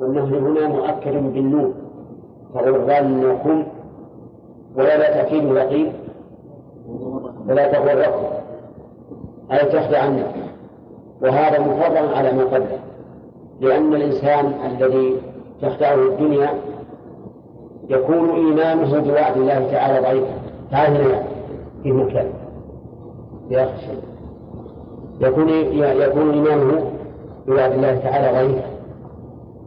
والنهي هنا مؤكد بالنون تغرنكم ولا لا تأكيد يقين فلا تغركم أي تخدعنك وهذا مفضل على ما قبله لأن الإنسان الذي تخدعه الدنيا يكون إيمانه بوعد الله تعالى ضعيفا هنا في مكان. يخشى يكون يكون إيمانه بوعد الله تعالى ضعيفا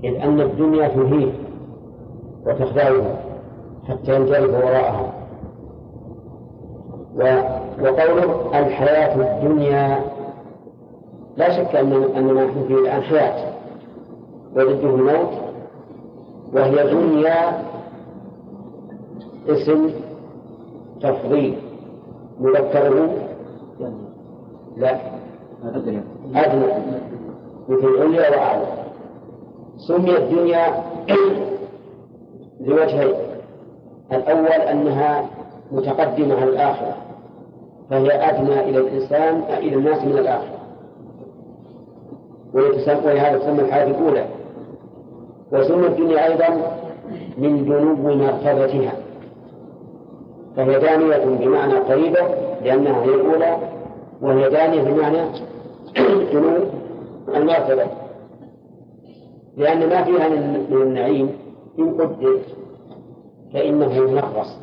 إذ أن الدنيا تهين وتخدعه حتى ينجرف وراءها. وقوله الحياة الدنيا لا شك أن أننا نحن في الآن حياة وضده الموت وهي دنيا اسم تفضيل مذكره لا. أدنى. مثل عليا وأعلى. سميت الدنيا لوجهين. الأول أنها متقدمة على الآخرة فهي أدنى إلى الإنسان إلى الناس من الآخرة. ولهذا تسمى الحياة الأولى. وسمى الدنيا أيضا من دنو مرتبتها. فهي دانية بمعنى قريبة لأنها هي الأولى وهي دانية بمعنى دنو المرتبة. لأن ما فيها من النعيم إن قدر فإنه منغص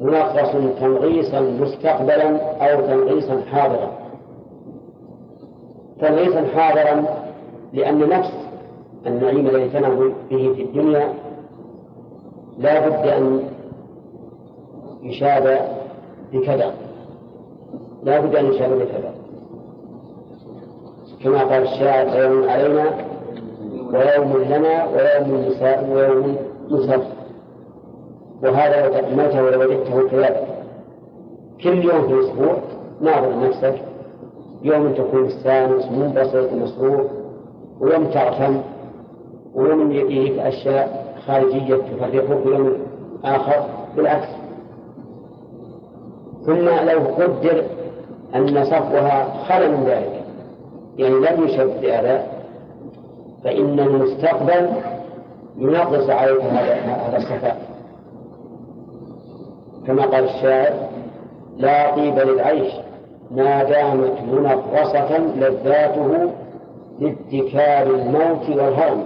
منغص تنغيصا مستقبلا أو تنغيصا حاضرا. تنغيصا حاضرا لأن نفس النعيم الذي تنعم به في الدنيا لا بد أن يشاب بكذا. لا بد أن يشاب بكذا. كما قال الشاعر علينا ويوم لنا ويوم نساء ويوم نسب وهذا متى ولو وجدته كذلك كل يوم في الأسبوع ناظر نفسك. يوم تكون مستانس منبسط مسرور ويوم تغتم ويوم يجيك أشياء خارجية تفرقك يوم آخر بالعكس. ثم لو قدر أن صفوها خل من ذلك. يعني لم يشب بأذى فإن المستقبل ينقص عليك هذا الصفاء. كما قال الشاعر لا طيب للعيش ما دامت منغصة لذاته لاتكال الموت والهرم.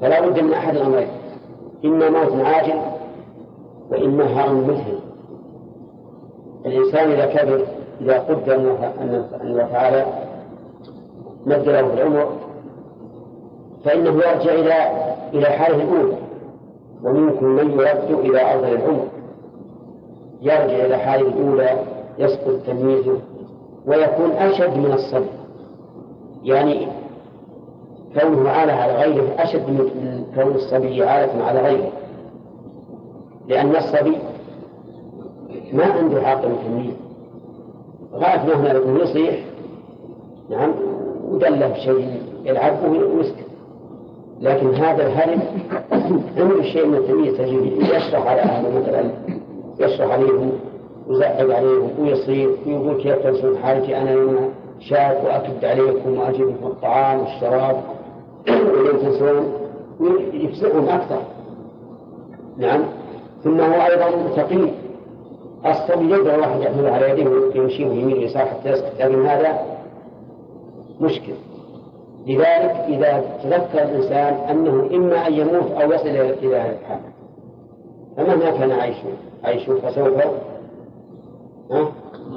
فلا بد من أحد الأمرين إما موت عاجل وإما هرم مثل الإنسان إذا كبر إذا قدر أن الله تعالى مد له في العمر فإنه يرجع إلى إلى حاله الأولى. ومنكم من يرد إلى أرض العمر. يرجع إلى حاله الأولى يسقط تمييزه ويكون أشد من الصبي يعني كونه عالة على غيره أشد من كون الصبي عالة على غيره. لأن الصبي ما عنده عقل تمييز. غاية ما هنا يصيح. نعم. ودله بشيء يلعبه ويسكت. لكن هذا الهرم عنده شيء من التمييز تجري يشرح على أهله مثلا يشرح عليهم ويزعق عليهم ويصير ويقول كيف تنسون حالتي أنا هنا شاف وأكد عليكم وأجيبكم الطعام والشراب. ولم تنسون يفسقهم أكثر. نعم. ثم هو أيضا ثقيل الصبي يقدر واحد يحمل على يده ويمشيه يمين يسار حتى يسقط لكن هذا مشكل. لذلك إذا تذكر الإنسان أنه إما أن يموت أو يصل إلى هذا الحال. فمهما كان عيشه عيشه فسوف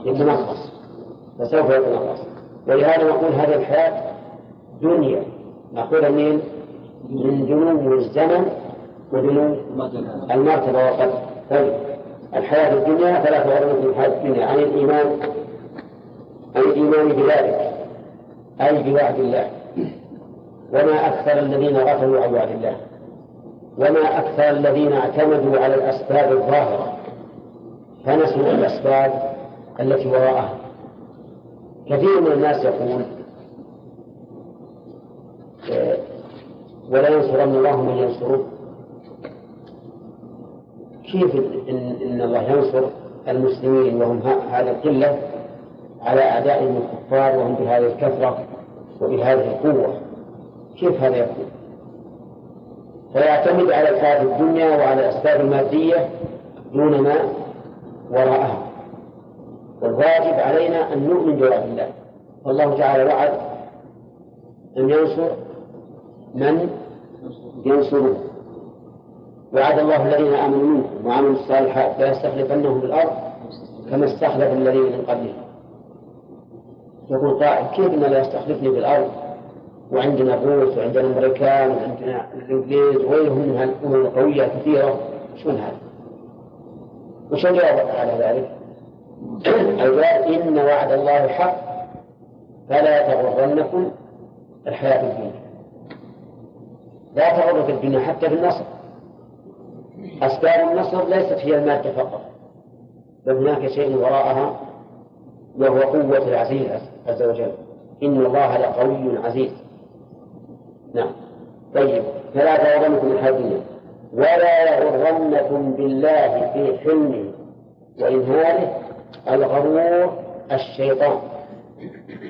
يتنقص. فسوف يتنقص. ولهذا نقول هذه الحياة دنيا. مأخوذة من من دنو الزمن ودنو المرتبة وقد طيب. الحياة الدنيا ثلاث عروض. في الحياة الدنيا عن الإيمان عن الإيمان بذلك. أي بوعد الله. وما أكثر الذين غفلوا عن وعد الله. وما أكثر الذين اعتمدوا على الأسباب الظاهرة. فنسوا الأسباب التي وراءها. كثير من الناس يقول آه، ولا ينصرن الله من ينصره. كيف إن, إن الله ينصر المسلمين وهم هذه القلة على أعدائهم الكفار وهم بهذه الكثرة؟ وبهذه القوة. كيف هذا يكون؟ فيعتمد على الحياة الدنيا وعلى الأسباب المادية دون ما وراءها. والواجب علينا أن نؤمن بوعد الله. والله تعالى وعد أن ينصر من ينصره. وعد الله الذين آمنوا منكم وعملوا الصالحات ليستخلفنهم في الأرض كما استخلف الذين من قبلهم. يقول قائل كيف إن لا يستخلفني في الأرض وعندنا الروس وعندنا الأمريكان وعندنا الإنجليز وغيرهم من الأمم القوية كثيرة شلون هذا؟ وش الجواب على ذلك؟ الجواب إن وعد الله حق فلا تغرنكم الحياة الدنيا لا تغرك الدنيا حتى في النصر أسباب النصر ليست هي المادة فقط بل هناك شيء وراءها وهو قوة العزيز عز وجل. إن الله لقوي عزيز. نعم. طيب فلا تغرنكم الدنيا ولا يغرنكم بالله في حلمه وإنهاره الغرور الشيطان.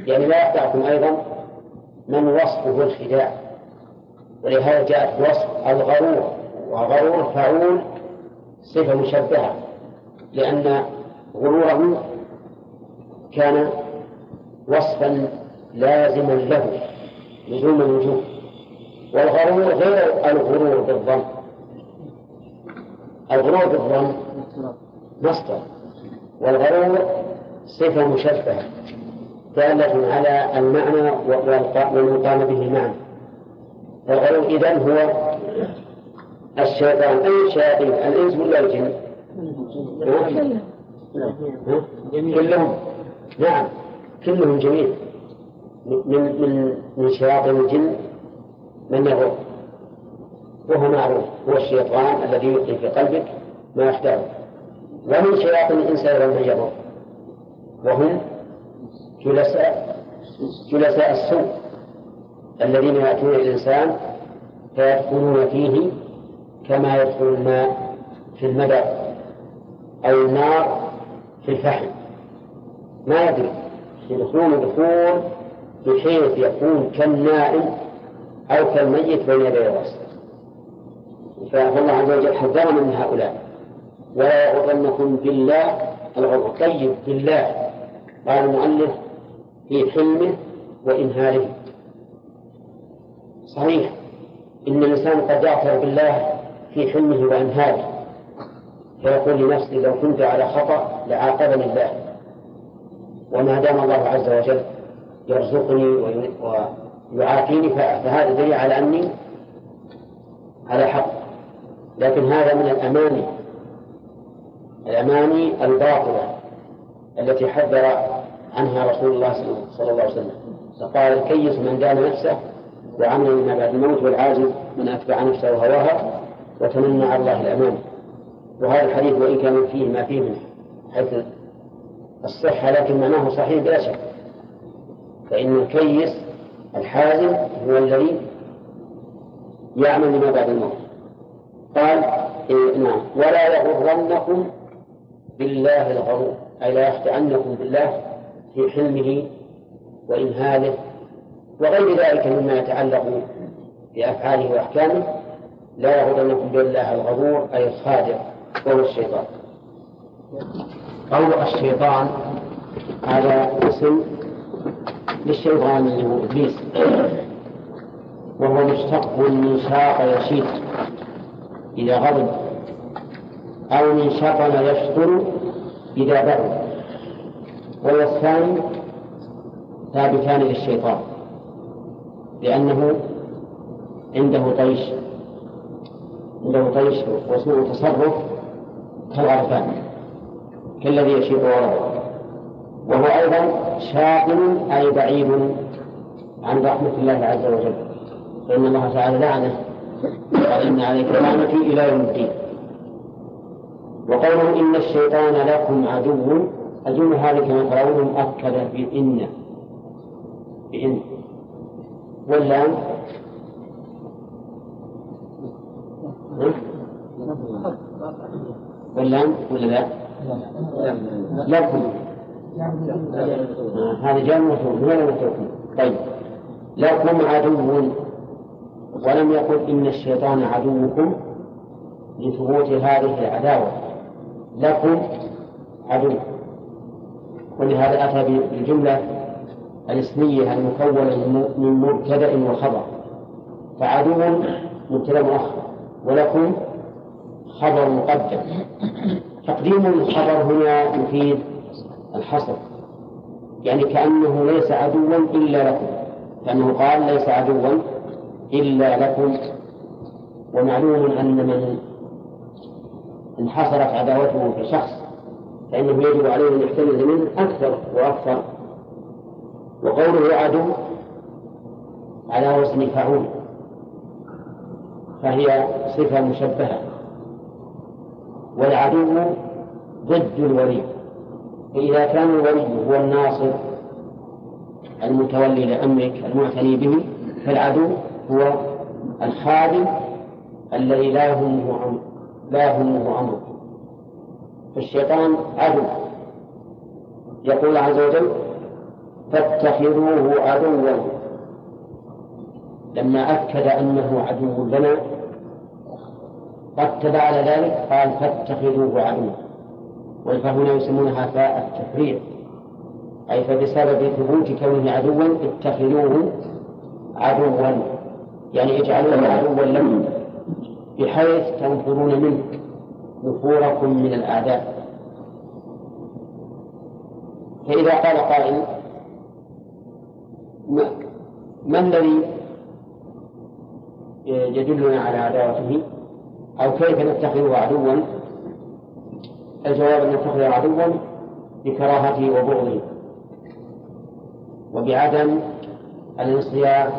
يعني لا يخدعكم أيضا من وصفه الخداع. ولهذا جاءت وصف الغرور. وغرور فعول صفة مشبهة لأن غروره كان وصفا لازما له لزوم الوجوب والغرور غير الغرور بالظن. الغرور بالظن مصدر. والغرور صفة مشبهة دالة على المعنى والمقام به معنى. الغرور إذن هو الشيطان. أي الشياطين الإنس ولا الجن؟ كلهم. نعم. كلهم جميع. من من من شياطين الجن من يغر وهو معروف. هو الشيطان الذي يلقي في قلبك ما يختاره ومن شياطين الإنس أيضا من يغر وهم جلساء جلساء السوء الذين يأتون الإنسان فيدخلون فيه كما يدخل الماء في المدر أو النار في الفحم. ما يدري يدخلون دخول بحيث يكون كالنائم أو كالميت بين يدي الرأس. فالله عز وجل حذرنا من هؤلاء. ولا يغرنكم بالله الغرور. طيب بالله. قال المؤلف في حلمه وإنهاره. صحيح. إن الإنسان قد يغفر بالله في حلمه وإنهاره. فيقول لنفسه لو كنت على خطأ لعاقبني الله. وما دام الله عز وجل يرزقني ويعافيني فهذا دليل على أني على حق. لكن هذا من الأماني الأماني الباطلة التي حذر عنها رسول الله صلى الله عليه وسلم. فقال الكيس من دان نفسه وعمل لما بعد الموت والعاجز من أتبع نفسه وهواها وتمنى على الله الأمان. وهذا الحديث وإن كان فيه ما فيه من حيث الصحة لكن معناه صحيح بلا شك. فإن الكيس الحازم هو الذي يعمل لما بعد الموت. قال إيه نعم. ولا يغرنكم بالله الغرور أي لا يخدعنكم بالله في حلمه وإمهاله وغير ذلك مما يتعلق بأفعاله وأحكامه. لا يغرنكم بالله الغرور أي الخادع وهو الشيطان. قول الشيطان هذا اسم للشيطان اللي هو إبليس. وهو مشتق من شاق يشيط إذا غضب أو من شطن يشطر إذا برد والوصفان ثابتان للشيطان لأنه عنده طيش عنده طيش وسوء تصرف كالغرفان. كالذي يشيط ورده وهو أيضا شاغل أي بعيد عن رحمة الله عز وجل. فإن الله تعالى لعنه. قال إن عليك لعنتي إلى يوم الدين. وقوله إن الشيطان لكم عدو أظن هذه كما ترون مؤكدة بإن. بإن. واللام؟ واللام ولا لا؟ لكم هذا جاء مفهوم وين متروك طيب. لكم عدو ولم يقل إن الشيطان عدوكم لثبوت هذه العداوة. لكم عدو. ولهذا أتى بالجملة الاسمية المكونة من مبتدأ وخبر. فعدو مبتدأ مؤخر ولكم خبر مقدم. تقديم الخبر هنا يفيد الحصر. يعني كأنه ليس عدوا إلا لكم. كأنه قال ليس عدوا إلا لكم. ومعلوم أن من انحصرت عداوته في شخص فإنه يجب عليه أن يحتمل منه أكثر وأكثر. وقوله عدو على وزن فعول فهي صفة مشبهة. والعدو ضد الولي. فإذا كان الولي هو الناصر المتولي لأمرك المعتني به فالعدو هو الخادم الذي لا يهمه أمر لا يهمه أمرك فالشيطان عدو. يقول عز وجل فاتخذوه عدوا. لما أكد أنه عدو لنا رتب على ذلك قال فاتخذوه عدوا. والفهنا يسمونها فاء التفريع أي فبسبب ثبوت كونه عدوا اتخذوه عدوا يعني اجعلوه عدوا لكم بحيث تنفرون منه نفوركم من الأعداء فإذا قال قائل ما الذي يدلنا على عداوته؟ أو كيف نتخذه عدوا؟ الجواب أن نتخذه عدوا بكراهته وبغضه. وبعدم الانصياع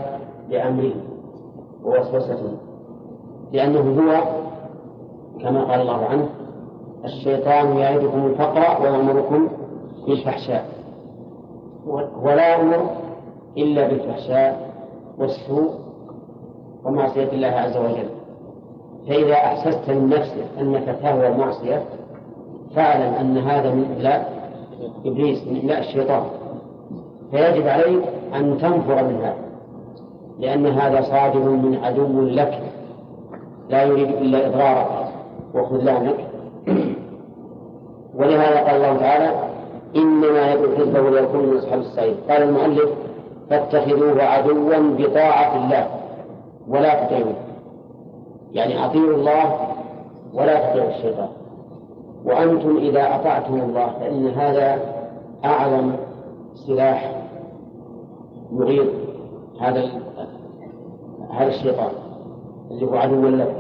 لأمره ووسوسته. لأنه هو كما قال الله عنه الشيطان يعدكم الفقر ويأمركم بالفحشاء. ولا يأمر إلا بالفحشاء والسوء ومعصية الله عز وجل. فإذا أحسست من نفسك أنك تهوى معصية فاعلم أن هذا من إبلاء إبليس من إبلاء الشيطان. فيجب عليك أن تنفر من هذا لأن هذا صادر من عدو لك. لا يريد إلا إضرارك وخذلانك. ولهذا قال الله تعالى إنما يدعو حزبه ليكون من أصحاب السعيد قال المؤلف فاتخذوه عدوا بطاعة الله ولا تطيعوه. يعني أطيعوا الله ولا تطيعوا الشيطان. وأنتم إذا أطعتم الله فإن هذا أعظم سلاح يغيظ هذا هذا الشيطان اللي هو عدو لك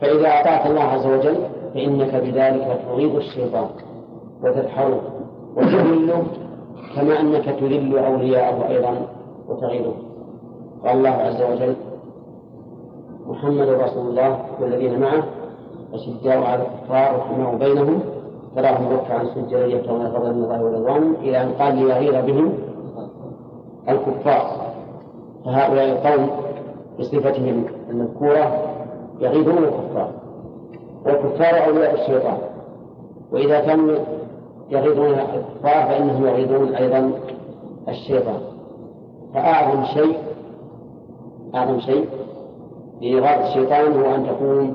فإذا أطعت الله عز وجل فإنك بذلك تغيظ الشيطان وتدحره وتذله كما أنك تذل أولياءه أيضا وتغيظه قال الله عز وجل محمد رسول الله والذين معه أشداء على الكفار رحمه بينهم. تراهم ركعا سجدا يبتغون فضلا من الله ورضوانه إلى أن قال ليغير بهم الكفار. فهؤلاء القوم بصفتهم المذكورة يغيظون الكفار. والكفار أولياء الشيطان. وإذا كانوا يغيظون الكفار فإنهم يغيظون أيضا الشيطان. فأعظم شيء أعظم شيء لإغاظة الشيطان هو أن تكون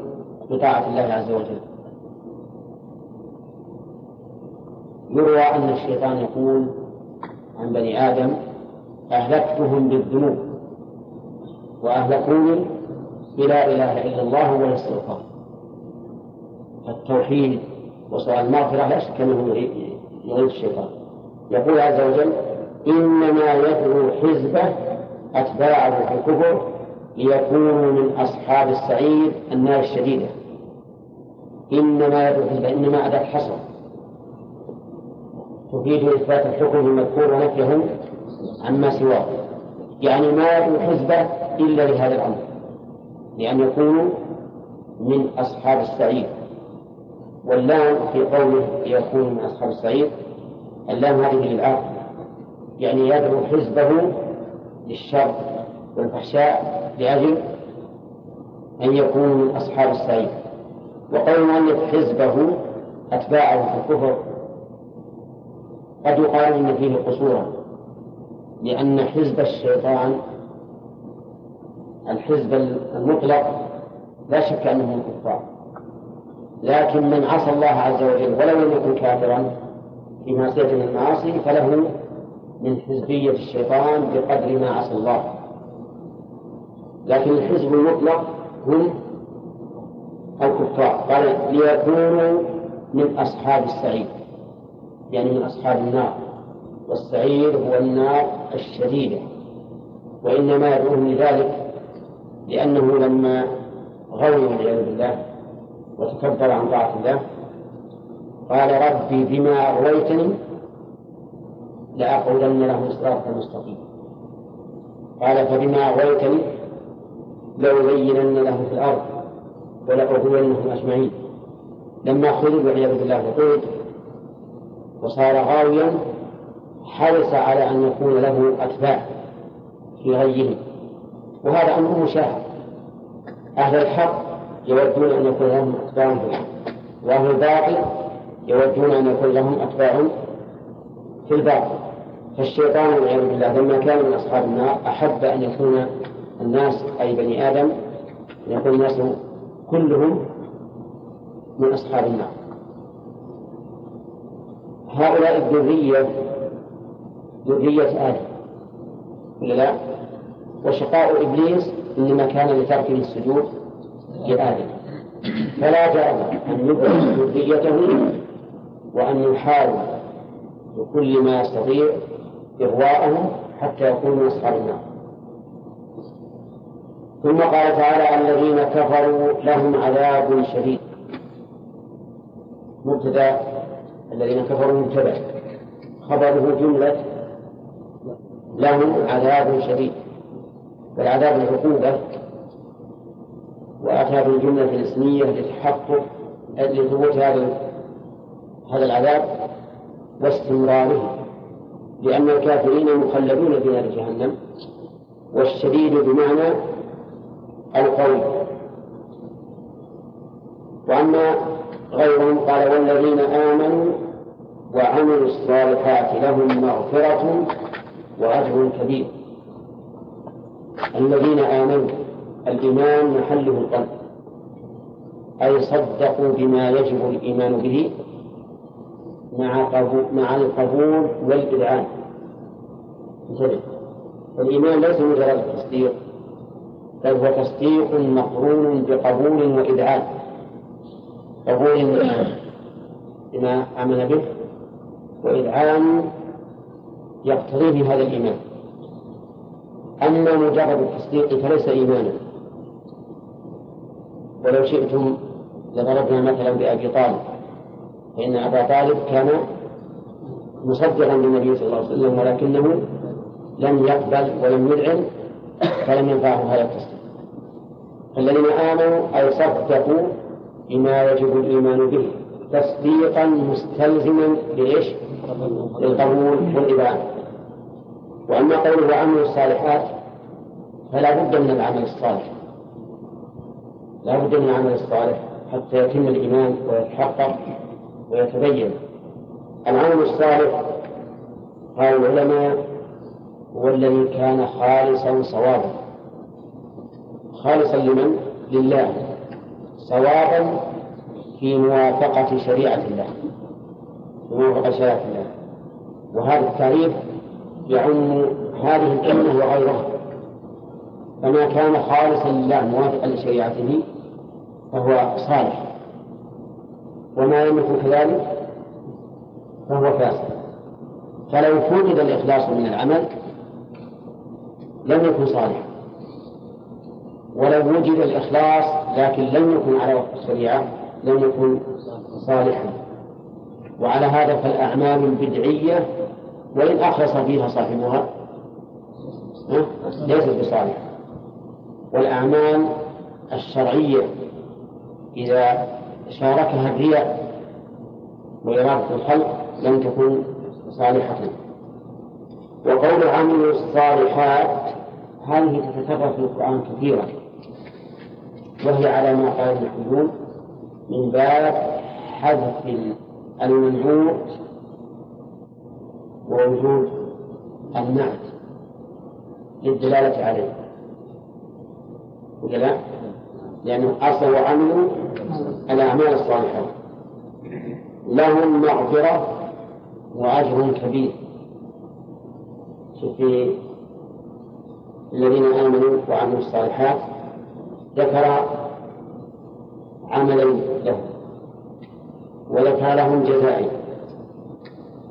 بطاعة الله عز وجل. يروى أن الشيطان يقول عن بني آدم أهلكتهم بالذنوب وأهلكوني بلا إله إلا الله والاستغفار فالتوحيد وسؤال المغفرة لا شك أنه يغيظ الشيطان. يقول عز وجل إنما يدعو حزبه أتباعه في الكفر ليكونوا من أصحاب السعير النار الشديدة. إنما يدعو إنما أداة حصر تفيد إثبات الحكم المذكور ونفيه عما سواه. يعني ما يدعو حزبه إلا لهذا الأمر. لأن يكونوا من أصحاب السعير. واللام في قوله يكون من أصحاب السعير اللام هذه للعاقل يعني يدعو حزبه للشر والفحشاء لأجل أن يكونوا من أصحاب السعير وقول المؤلف حزبه أتباعه في الكفر قد يقال إن فيه قصورا لأن حزب الشيطان الحزب المطلق لا شك أنهم كفار. لكن من عصى الله عز وجل ولو لم يكن كافرا في معصية من المعاصي فله من حزبية الشيطان بقدر ما عصى الله. لكن الحزب المطلق هم الكفار. قال ليكونوا من أصحاب السعير يعني من أصحاب النار. والسعير هو النار الشديدة وإنما يدعوهم لذلك لأنه لما غوي والعياذ بالله وتكبر عن طاعة الله قال ربي بما أغويتني لأقعدن لهم صراطك المستقيم. قال فبما أغويتني لأزينن لهم في الأرض ولأغوينهم أجمعين. لما خذوا والعياذ بالله وقود وصار غاويا حرص على أن يكون له أتباع في غيهم. وهذا أمر مشاهد. أهل الحق يودون أن يكون لهم أتباع وأهل الباطل يودون أن يكون لهم أتباع في الباطل. فالشيطان والعياذ بالله لما كان من أصحاب النار أحب أن يكون الناس أي بني آدم يكون الناس كلهم من أصحاب النار. هؤلاء الذرية ذرية آدم ولا لا؟ وشقاء إبليس إنما كان لترك السجود لآدم. فلا جرم أن يدرك ذريته وأن يحاول بكل ما يستطيع إغواءهم حتى يكونوا أصحاب النار. ثم قال تعالى الذين كفروا لهم عذاب شديد. مبتدا الذين كفروا مبتدا. خبره جملة لهم عذاب شديد. والعذاب العقوبة وأتى بالجملة الإسمية لتحقق لثبوت هذا هذا العذاب واستمراره. لأن الكافرين مخلدون في نار جهنم والشديد بمعنى القوي وأما غيرهم قال والذين آمنوا وعملوا الصالحات لهم مغفرة وأجر كبير. الذين آمنوا الإيمان محله القلب. أي صدقوا بما يجب الإيمان به مع مع القبول والإذعان الإيمان ليس مجرد تصديق. بل هو تصديق مقرون بقبول وإذعان قبول بما آمن به وإذعان يقتضيه هذا الإيمان. أما مجرد التصديق فليس إيمانا. ولو شئتم لضربنا مثلا بأبي طالب فإن أبا طالب كان مصدقا للنبي صلى الله عليه وسلم ولكنه لم يقبل ولم يذعن فلم ينفعه هذا التصديق. الذين آمنوا أي صدقوا بما يجب الإيمان به تصديقا مستلزما لإيش؟ للقبول والإذعان وأما قوله وعملوا الصالحات فلا بد من العمل الصالح. لا بد من العمل الصالح حتى يتم الإيمان ويتحقق ويتبين. العمل الصالح قال العلماء هو الذي كان خالصا صوابا. خالصا لمن؟ لله. صوابا في موافقة شريعة الله. موافقة شريعة الله. وهذا التعريف يعم هذه الأمة وغيرها. فما كان خالصا لله موافقا لشريعته فهو صالح. وما لم يكن كذلك فهو فاسد فلو فقد الإخلاص من العمل لم يكن صالحا. ولو وجد الإخلاص لكن لم يكن على وفق الشريعة لم يكن صالحا. وعلى هذا فالأعمال البدعية وإن أخلص فيها صاحبها ليست بصالحة. والأعمال الشرعية إذا شاركها الرياء وإرادة الخلق لم تكن صالحة. وقول عملوا الصالحات هذه تتكرر في القرآن كثيرا وهي على ما قال ابن من باب حذف المنعوت ووجود النعت للدلالة عليه. ولا لا؟ لأنه أصل وعملوا الأعمال الصالحة. لهم مغفرة وأجر كبير. في الذين آمنوا وعملوا الصالحات ذكر عملين لهم وذكر لهم جزائين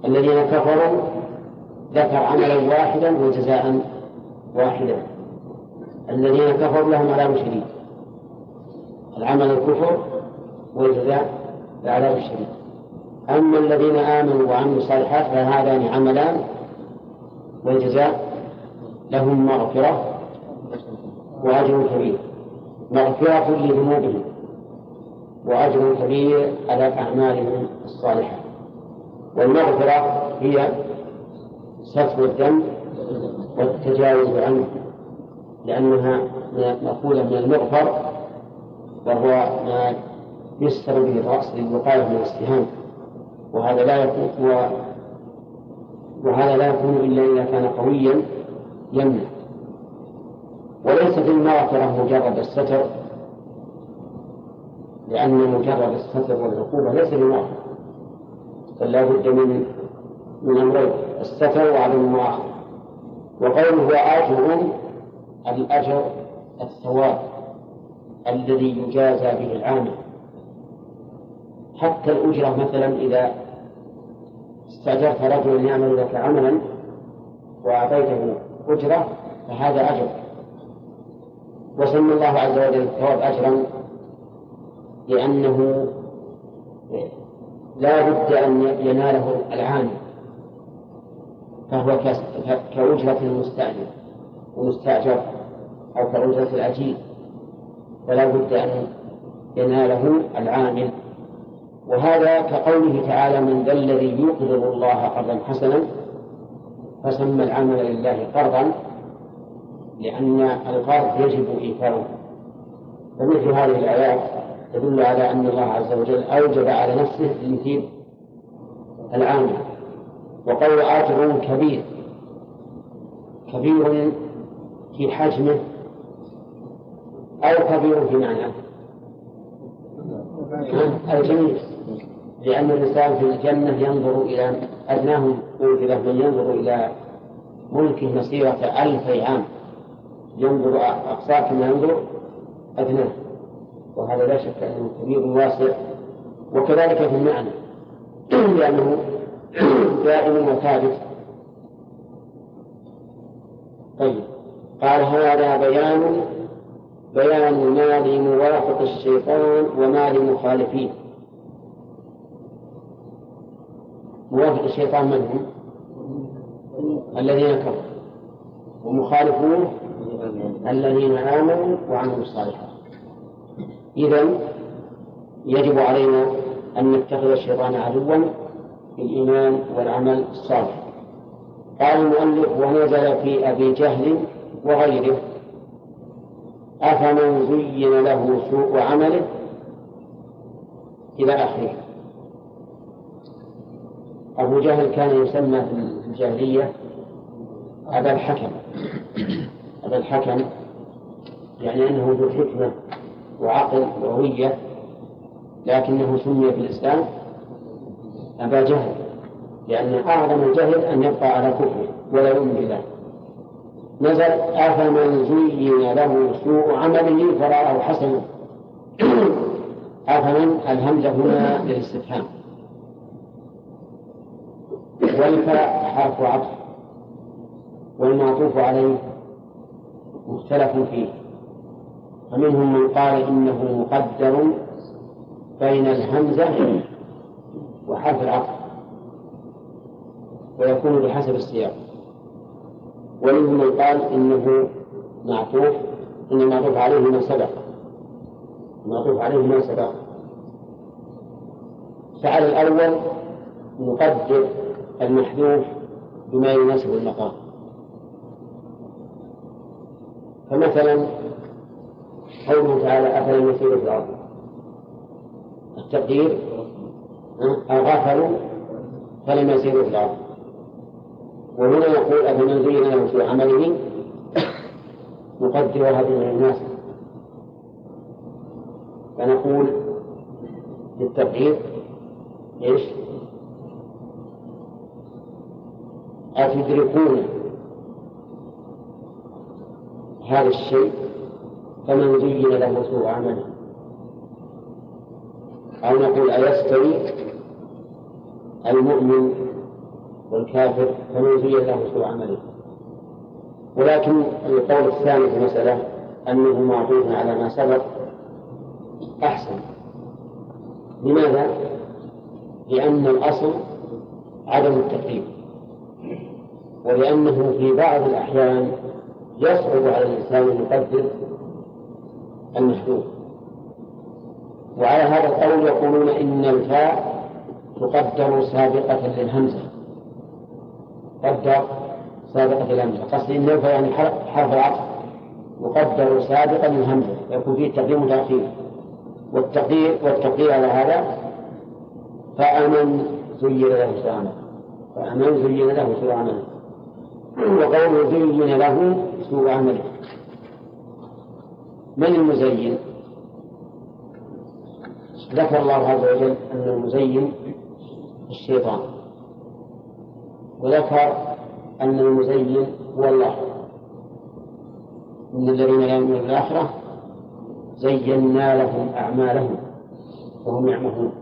الذين كفروا ذكر عملا واحدا وجزاء واحدا. الذين كفروا لهم عذاب شديد. العمل الكفر والجزاء العذاب الشديد أما الذين آمنوا وعملوا الصالحات فهذان عملان والجزاء لهم مغفرة وأجر كبير. مغفرة لذنوبهم وأجر كبير على أعمالهم الصالحة. والمغفرة هي ستر الذنب والتجاوز عنه لأنها مأخوذة من المغفر وهو ما يستر به الرأس للوقاية من الاتهام وهذا لا يكون وهذا لا يكون إلا إذا كان قويا يمنع وليست المغفرة مجرد الستر لأن مجرد الستر والعقوبة ليس بمغفرة بل بد من من أمرين الستر وعدم المؤاخذة وقوله أجر الأجر الثواب الذي يجازى به العامل. حتى الأجرة مثلا إذا استأجرت رجلا يعمل لك عملا وأعطيته أجرة فهذا أجر. وسمى الله عز وجل الثواب أجرا لأنه لا بد أن يناله العامل فهو كأجرة المستأجر ومستأجر أو كأجرة الأجير. فلا بد أن يناله العامل. وهذا كقوله تعالى من ذا الذي يقرض الله قرضا حسنا فسمى العمل لله قرضا لأن القرض يجب إيفاؤه ومثل هذه الآيات تدل على أن الله عز وجل أوجب على نفسه تمثيل العامل. وقول أجر كبير كبير في حجمه أو كبير في معناه. الجميع. لأن الإنسان في الجنة ينظر إلى أدناه أوجد من ينظر إلى ملكه مسيرة ألف عام. ينظر أقصاه كما ينظر أدناه. وهذا لا شك أنه كبير واسع. وكذلك في المعنى. لأنه دائم وثابت. طيب. قال هذا بيان بيان ما لموافق الشيطان وما لمخالفيه موافق الشيطان من هم؟ الذين كفروا. ومخالفوه الذين آمنوا وعملوا الصالحات. إذا يجب علينا أن نتخذ الشيطان عدوا بالإيمان والعمل الصالح. قال المؤلف ونزل في أبي جهل وغيره أفمن زين له سوء عمله إلى آخره؟ أبو جهل كان يسمى في الجاهلية أبا الحكم. أبا الحكم يعني أنه ذو حكمة وعقل وهوية لكنه سمي في الإسلام أبا جهل لأن أعظم الجهل أن يبقى على كفره ولا يؤمن بالله. نزل أفمن زين له سوء عمله فرآه حسنا. أفمن الهمزة هنا للاستفهام. والفاء حرف عطف والمعطوف عليه مختلف فيه. فمنهم من قال إنه مقدر بين الهمزة وحرف العطف ويكون بحسب السياق. ومنهم من قال إنه معطوف إن المعطوف عليه ما سبق. المعطوف عليه ما سبق. فعلى الأول نقدر المحذوف بما يناسب المقام فمثلا قوله تعالى أفلم يسيروا في الأرض. التقدير أغفلوا فلم يسيروا في الأرض. وهنا يقول أفمن زين له في عمله نقدر هذه الناس. فنقول للتقدير إيش؟ أتدركون هذا الشيء؟ فمن زين له سوء عمله. أو نقول أيستوي المؤمن والكافر؟ فمن زين له سوء عمله. ولكن القول الثاني في المسألة أنه معطوف على ما سبق أحسن. لماذا؟ لأن الأصل عدم التقديم. ولأنه في بعض الأحيان يصعب على الإنسان أن يقدر المحدود وعلى هذا القول يقولون إن الفاء تقدر سابقة للهمزة. قدر سابقة للهمزة. قصدي إن الفاء يعني حرف العطف. يقدر سابقا للهمزة. يكون فيه تقديم وتأخير والتقدير والتقدير على هذا فأمن زين له سوء فأمن زين له سوء وقوله زين له سوء عمله من المزين؟ ذكر الله عز وجل أن المزين الشيطان. وذكر أن المزين هو الله. إن الذين لا يؤمنون بالآخرة زينا لهم أعمالهم وهم يعمهون.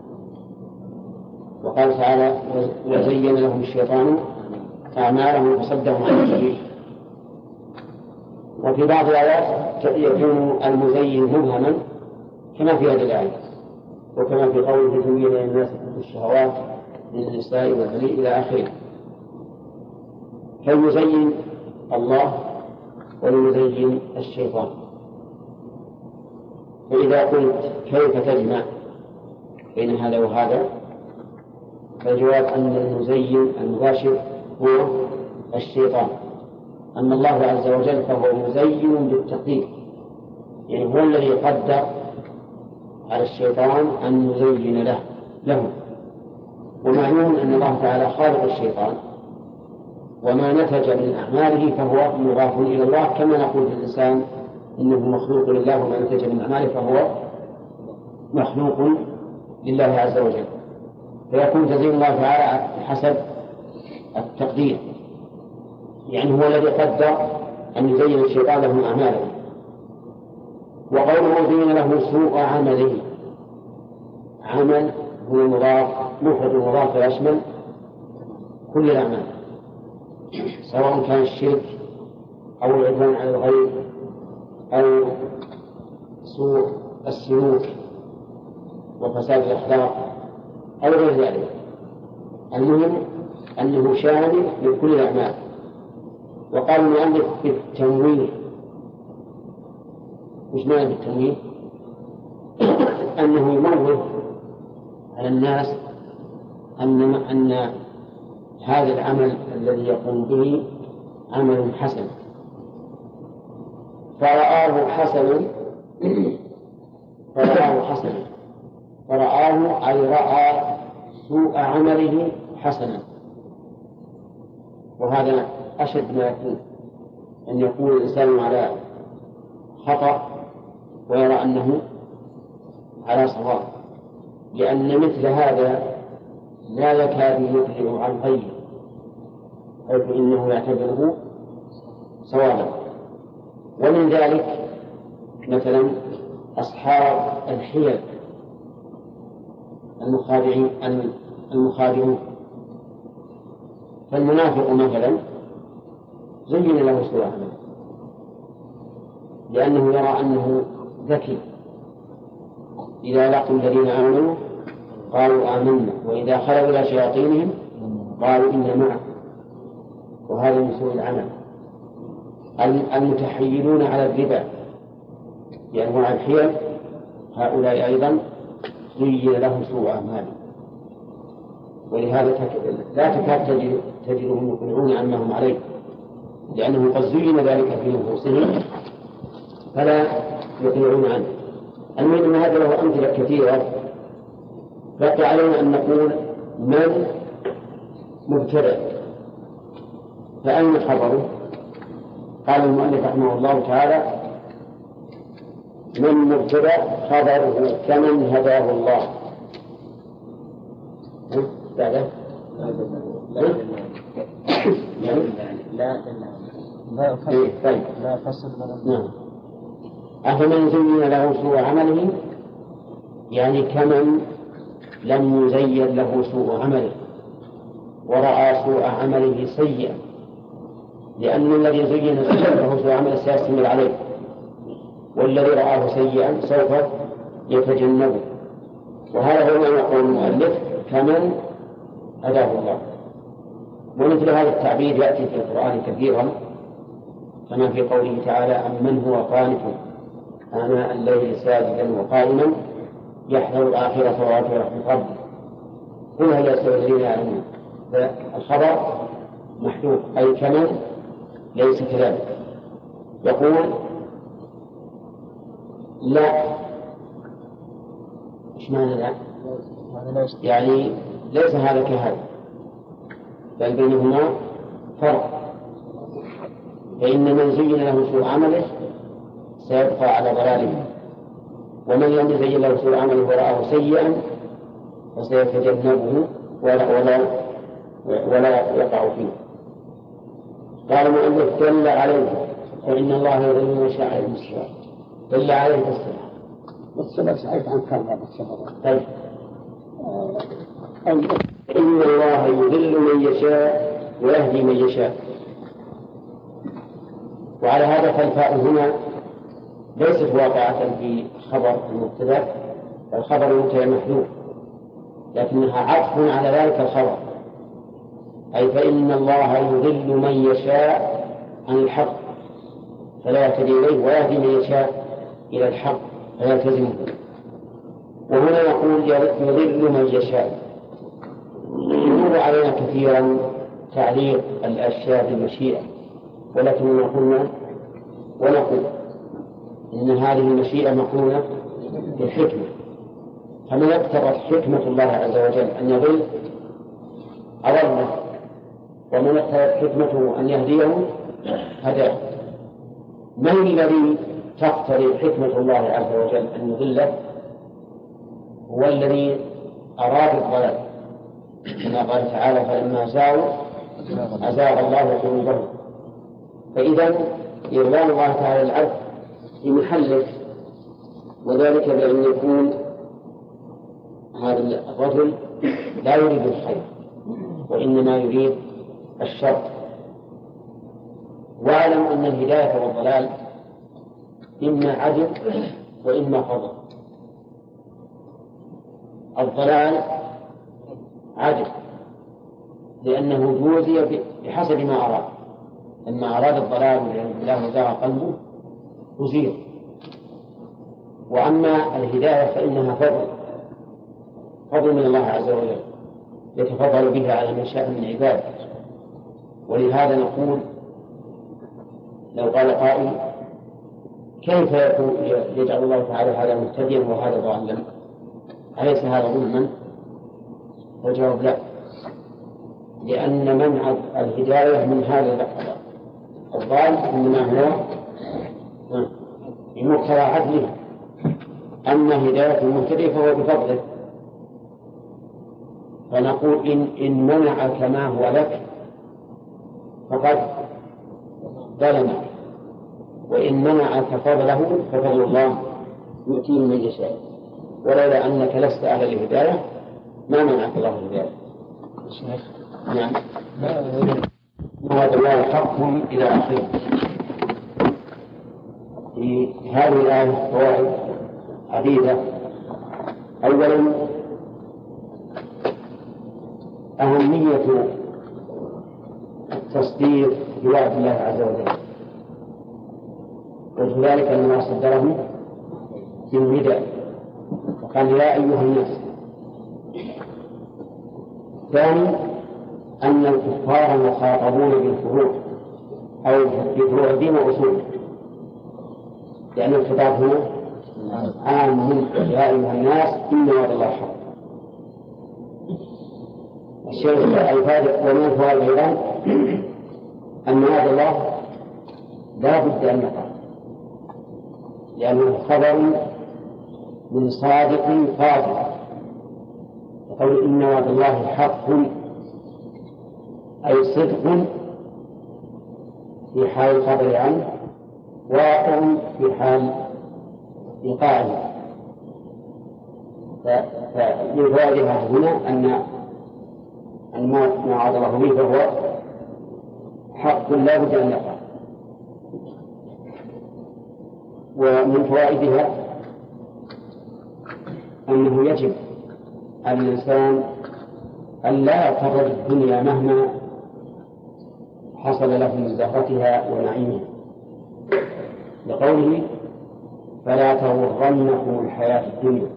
وقال تعالى وزين لهم الشيطان أعمالهم فصدهم عن السبيل وفي بعض الآيات يكون المزين مبهما كما في هذه الآية وكما في قوله زين للناس الشهوات من النساء والبنين إلى آخره. فالمزين الله والمزين الشيطان. فإذا قلت كيف تجمع بين هذا وهذا؟ فالجواب أن المزين المباشر هو الشيطان. أما الله عز وجل فهو مزين بالتقدير يعني هو الذي قدر على الشيطان أن يزين له له. ومعلوم أن الله تعالى خالق الشيطان. وما نتج من أعماله فهو مضاف إلى الله. كما نقول للإنسان إنه مخلوق لله وما نتج من أعماله فهو مخلوق لله عز وجل. فيكون تزيين الله تعالى بحسب التقدير. يعني هو الذي قدر أن يزين الشيطان لهم أعمالهم. وقوله زين له سوء عمله. عمل هو مضاف مفرد مضاف يشمل كل الأعمال. سواء كان الشرك أو العدوان على الغير أو سوء السلوك وفساد الأخلاق أو غير ذلك. المهم أنه شامل لكل الأعمال. وقال المؤلف بالتنويه وش معنى بالتنويه؟ أنه ينوه على الناس أن أن هذا العمل الذي يقوم به عمل حسن. فرآه حسنا. فرآه حسنا. فرآه أي رأى سوء عمله حسنا. وهذا أشد ما يكون. أن يكون الإنسان على خطأ ويرى أنه على صواب. لأن مثل هذا لا يكاد يبعد عن غيره. حيث إنه يعتبره صوابا. ومن ذلك مثلا أصحاب الحيل. المخادعين المخادعون. فالمنافق مثلا زين له سوء عمله لأنه يرى أنه ذكي. إذا لقوا الذين آمنوا قالوا آمنا وإذا خلوا إلى شياطينهم قالوا إنا معكم. وهذا من سوء العمل. المتحيلون على الربا بأنواع الحيل. هؤلاء أيضا زين لهم سوء أعمالهم. ولهذا لا تكاد تجد تجدهم يقنعون عما هم عليه لأنه قد زين ذلك في نفوسهم فلا يقنعون عنه. المهم أن هذا له أمثلة كثيرة بقي علينا أن نقول من مبتدع. فأين خبره؟ قال المؤلف رحمه الله تعالى من مبتدأ خبره كمن هداه الله. بعده؟ لا لا طيب لا فصل نعم. أفمن زين له سوء عمله؟ يعني كمن لم يزين له سوء عمله ورأى سوء عمله سيئا. لأن الذي زين له سوء عمله سيستمر عليه والذي رآه سيئا سوف يتجنبه. وهذا هو ما يقول المؤلف كمن هداه الله. ومثل هذا التعبير يأتي في القرآن كثيرا كما في قوله تعالى أمن هو قانت آناء الليل ساجدا وقائما يحذر الآخرة وآخرة من قبل قل هل يستوي الذين يعلمون فالخبر محذوف أي كمن ليس كذلك. يقول لا. إيش معنى لا؟ يعني ليس هذا كهذا. بل بينهما فرق. فإن من زين له سوء عمله سيبقى على ضلاله ومن لم يزين له سوء عمله ورآه سيئا فسيتجنبه ولا ولا ولا يقع فيه. قال المؤلف دل عليه فإن الله يضل من يشاء على المستوى دل عليه بالصلاة والسبب سألت عن كلمة بالسبب طيب. إن الله يضل من يشاء ويهدي من يشاء. وعلى هذا فالفاء هنا ليست واقعة في خبر المبتدأ الخبر المبتدأ محذوف لكنها عطف على ذلك الخبر. أي فإن الله يضل من يشاء عن الحق فلا يهتدي إليه ويهدي من يشاء إلى الحق فيلتزمه. وهنا يقول يضل من يشاء. يمر علينا كثيرا تعليق الأشياء بالمشيئة ولكننا قلنا ونقول إن هذه المشيئة مقرونة بالحكمة. فمن اقتضت حكمة الله عز وجل أن يضل؟ أضله. ومن اقتضت حكمته أن يهديه؟ هداه. من الذي تقتضي حكمة الله عز وجل أن يضله؟ هو الذي أراد الضلال. كما قال تعالى فلما زاغوا أزاغ الله قلوبهم. فإذا إرضاء الله تعالى العبد في محله وذلك بأن يكون هذا الرجل لا يريد الخير وإنما يريد الشر. واعلم أن الهداية والضلال إما عدل وإما فضل. الضلال عدل لأنه جوزي بحسب ما أراد. لما أراد الضلال والعياذ بالله وزاغ قلبه أزيل وأما الهداية فإنها فضل. فضل من الله عز وجل. يتفضل بها على من شاء من عباده. ولهذا نقول لو قال قائل كيف يجعل الله تعالى هذا مهتديا وهذا ضالا؟ أليس هذا ظلما؟ الجواب لا. لأن منع الهداية من هذا الضال إنما هو بمقتضى عدله. أما هداية المهتدي فهو بفضله. فنقول إن إن منعك ما هو لك فقد ظلمك. وإن منعك فضله ففضل الله يؤتيه من يشاء. ولولا أنك لست أهل الهداية ما منعك الله الهداية نعم. وهذا الله حق إلى آخره. في هذه الآية فوائد عديدة أولا أهمية التصديق بوعد الله عز وجل. وجه ذلك أن الله صدره بالنداء وقال يا أيها الناس ثاني أن الكفار مخاطبون بالفروع أو بفروع الدين وأصوله لأن الخطاب هنا عام يا أيها الناس إن وعد الله حق. الشيء الفائدة ومن الفوائد أيضا أن وعد الله لا بد أن يقع. لأنه خبر من صادق قادر وقول إن وعد الله حق أي صدق في حال الخبر عنه واقع في حال إيقاعه فوائدها هنا أن أن ما وعد الله به فهو حق لا بد أن يقع. ومن فوائدها أنه يجب الإنسان أن لا يغتر الدنيا مهما حصل له من زهرتها ونعيمها. لقوله فلا تغرنكم الحياة الدنيا.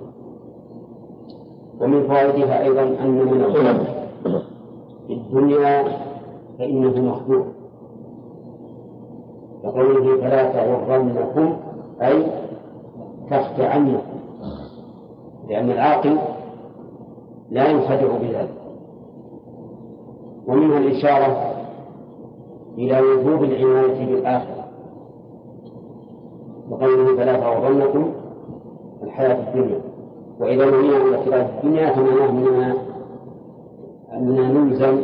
ومن فوائدها أيضا أن من الظلم في الدنيا فإنه مخدوع. لقوله فلا تغرنكم أي تخدعنكم لأن العاقل لا ينخدع بذلك. ومنها الإشارة إلى وجوب العناية بالآخرة. وقوله فلا تغرنكم الحياة الدنيا. وإذا نهينا عن الاعتراف الدنيا فمعناه أننا أننا نلزم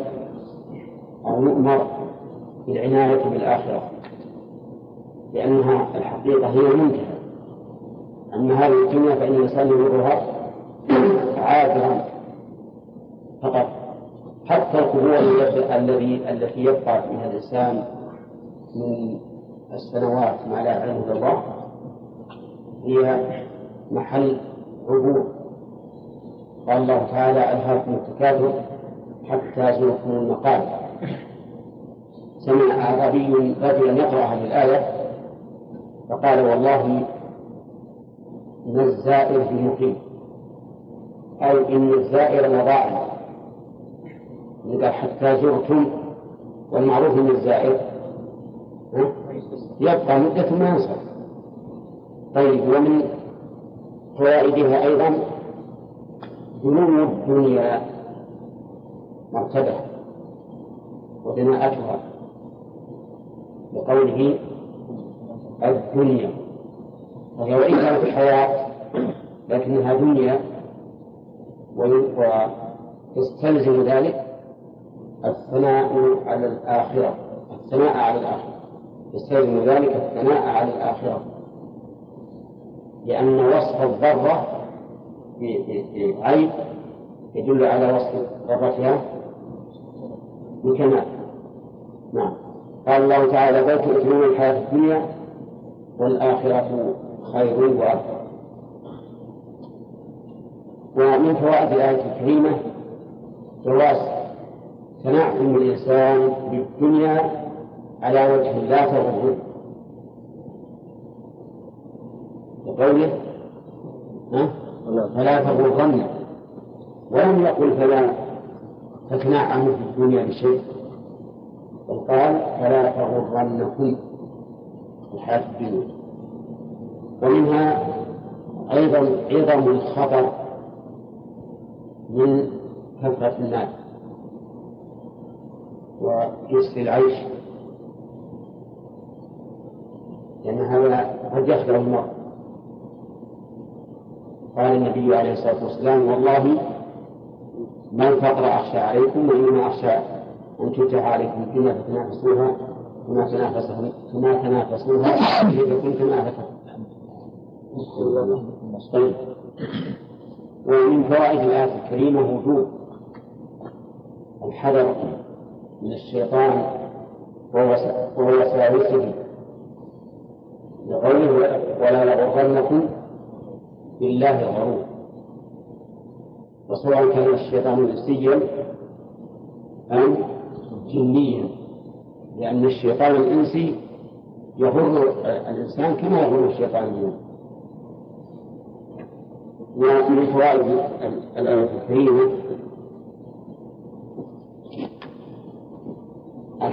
أو نؤمر بالعناية بالآخرة. لأنها الحقيقة هي المنتهى. أما هذه الدنيا فإن الإنسان يمرها عابرا. حتى القبور الذي التي يبقى فيها الإنسان من السنوات ما لا يعلمه الله هي محل عبور. قال الله تعالى ألهاكم التكاثر حتى زرتم المقابر. سمع أعرابي رجلا يقرأ هذه الآية فقال والله إن الزائر في مقيم أو إن الزائر قال حتى زرتم والمعروف أن الزائر يبقى مدة ما ينصرف طيب ومن فوائدها أيضا دنو الدنيا مرتبة ودناءتها بقوله الدنيا. وهي وإن كانت الحياة لكنها دنيا ويستلزم ذلك الثناء على الآخرة. الثناء على الآخرة. يستلزم ذلك الثناء على الآخرة. لأن وصف الضرة عيب يدل على وصف ضرتها بكمال نعم. قال الله تعالى بل تؤثرون الحياة الدنيا والآخرة خير وأبقى. ومن فوائد الآية الكريمة جواز تنعم الإنسان بالدنيا على وجه لا تغره وقوله فلا تغرن ولم يقل فلا تتنعم في الدنيا بشيء. بل قال فلا تغرنكم الحياة الدنيا ومنها أيضا عظم الخطر من كثرة المال ويسر العيش. لأن هذا قد يخدع المرء. قال النبي عليه الصلاة والسلام والله ما الفقر أخشى عليكم وإنما أخشى أن تفتح عليكم الدنيا فتنافسوها كما تنافسهم كما تنافسوها إذا كنتم أهلكم طيب. ومن فوائد الآية الكريمة وجوب الحذر من الشيطان ووساوسه لقوله ولا يغرنكم بالله الغرور. وسواء كان الشيطان انسيا أم جنيا. لأن الشيطان الإنسي يغر الإنسان كما يغر الشيطان الجن. ومن فوائد الآية الكريمة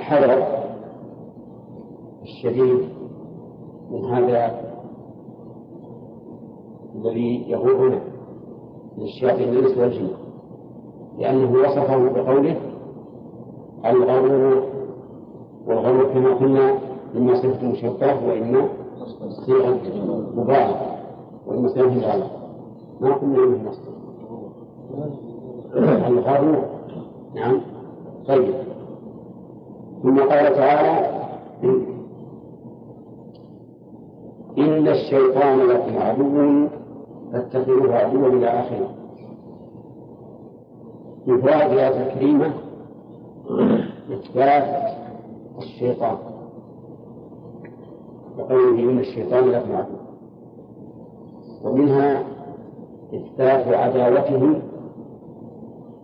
الحذر الشديد من هذا الذي يغرنا من الشياطين الإنس والجن لأنه وصفه بقوله الغرور والغرور كما قلنا إما صفة مشبهة وإما صيغة مبالغة والمسلم غلط ما قلنا انه مصدر الغرور نعم. طيب. ثم قال تعالى إن الشيطان لكم عدو فاتخذوه عدوا إلى آخره. من فوائد الآية الكريمة إثبات الشيطان. وقوله إن الشيطان لكم عدو. ومنها إثبات عداوته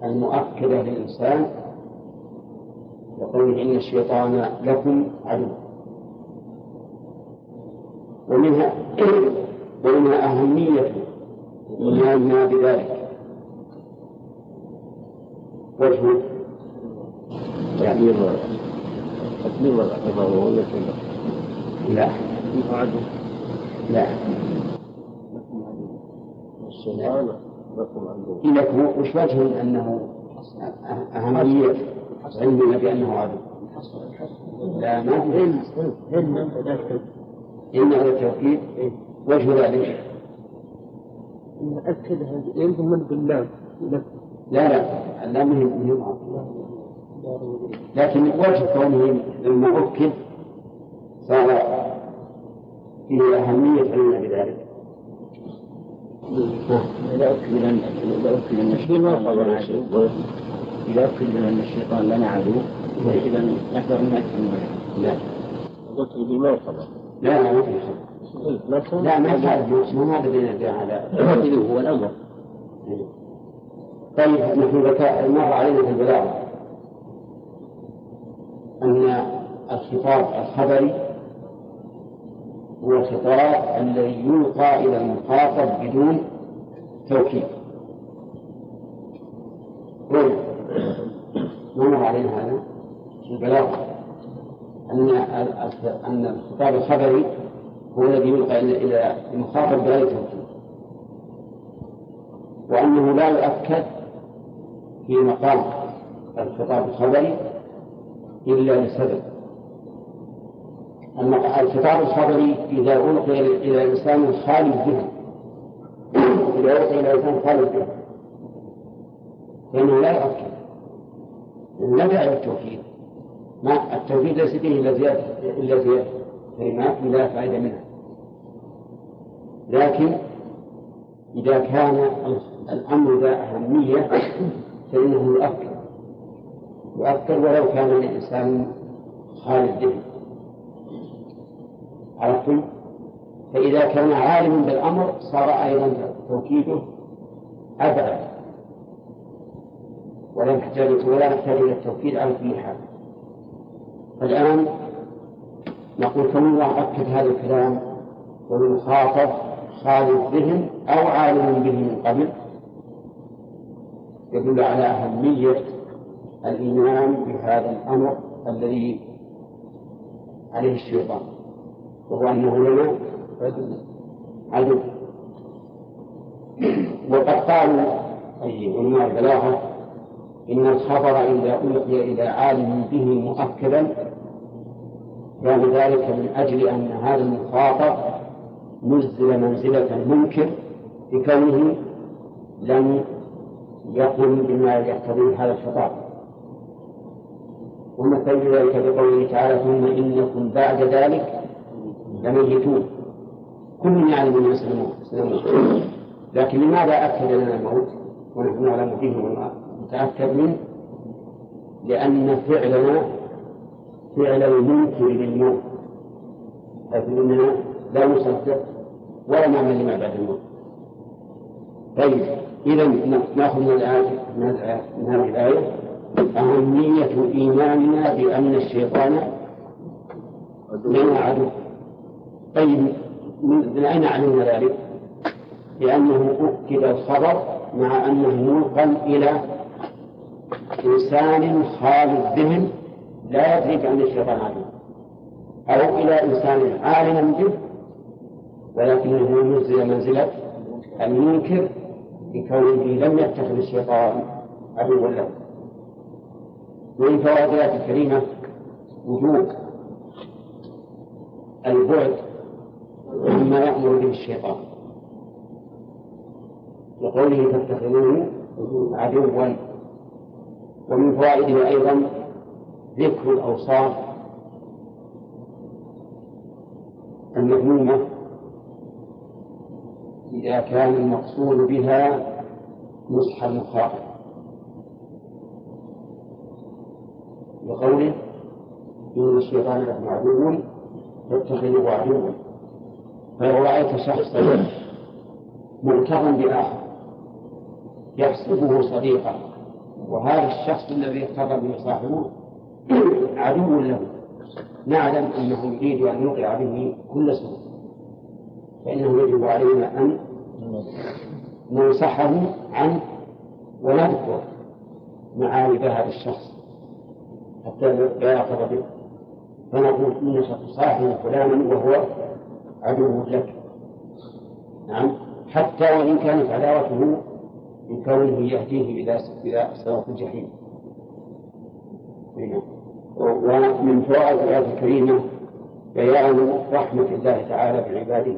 المؤكدة للإنسان وقوله إن الشيطان لكم عدو. ومنها ومنها أهمية إيماننا بذلك. وجه تكبير تكبير الاعتبار ولا لا. عدو. لا. الشيطان لكم عدو. لك وش وجه أنه أهمية؟ علمنا بأنه عدو. لا ما في هم إن على التوكيد وجه ذلك نأكد هذه يمكن من بالله لكم لا لا. لا مهم مهم لكن وجه كونه لما أكد صار فيه أهمية علمنا بذلك. إذا أكد أن إذا أكد أن إذا أكد أن الشيطان لنا عدو. إذا نقدر نأكد لا. قلت بالمرتبة لا لا ما لا ما هذا ما هذا ندعي على هو الأمر. طيب نحن ذكاء مر علينا في البلاغة؟ أن الخطاب الخبري هو الخطاب الذي يلقى إلى المخاطب بدون توكيد. هنا ما مر علينا هذا البلاغة أن أن الخطاب الخبري هو الذي يلقى إلى المخاطب بغير توكيد وأنه لا يؤكد في مقام الخطاب الخبري إلا لسبب. أما الخطاب الخبري إذا ألقي إلى إنسان خالي الذهن إذا ألقي إلى إنسان خالي الذهن فإنه لا يؤكد. لا داعي للتوكيد ما التوكيد ليس فيه إلا زيادة إلا زيادة. كلمات لا فائدة منها. لكن إذا كان الأمر ذا أهمية فإنه يؤكد. يؤكد ولو كان الإنسان خالي الذهن عرفتم؟ فإذا كان عالما بالأمر صار أيضا توكيده أبعد. ولا نحتاج ولا نحتاج إلى التوكيد على كل حال. الآن نقول كم الله أكد هذا الكلام والمخاطب خالي الذهن أو عالم به من قبل؟ يدل على أهمية الإيمان بهذا الأمر الذي عليه الشيطان وهو أنه لنا عدو. وقد قالوا أي علماء البلاغة إن الخبر إذا ألقي إلى عالم به مؤكدا كان ذلك من أجل أن هذا المخاطب نزل منزلة المنكر بكونه لم يقل بما يقتضيه هذا الخطاب. ومثل ذلك بقوله تعالى ثم إنكم بعد ذلك لميتون كل يعلم أننا سنموت. لكن لماذا أكد لنا الموت ونحن نعلم فيه ونتأكد منه لأن فعلنا فعل المنكر للموت حيث أننا لا نصدق ولا نعمل لما بعد الموت. طيب إذا نأخذ من الآية من هذه الآية أهمية إيماننا بأن الشيطان لنا عدو طيب من أين علمنا ذلك؟ لأنه أكد الخبر مع أنه منقل إلى إنسان خالي الذهن لا يدري بأن الشيطان عدو. أو إلى إنسان عالم به ولكنه ينزل منزلة المنكر بكونه لم يتخذ الشيطان عدوا له. ومن فوائد الآية الكريمة وجوب البعد مما يأمر به الشيطان. لقوله فاتخذوه عدوا ومن فوائده أيضا ذكر الأوصاف المذمومة إذا كان المقصود بها نصح المخاطب. وقوله إن الشيطان لكم عدو فاتخذوه عدوا. فلو رأيت شخصا ملتقا بآخر يحسبه صديقا. وهذا الشخص الذي اختار به صاحبه عدو له. نعلم أنه يريد أن يوقع به كل سوء فإنه يجب علينا أن ننصحه عنه ونذكر معايب هذا الشخص حتى لا يأخذ به. فنقول إنك تصاحب فلانا وهو عدو لك. نعم. حتى وإن كانت عداوته بكونه يهديه إلى إلى صراط الجحيم. ومن فوائد الآية الكريمة بيان رحمة الله تعالى بعباده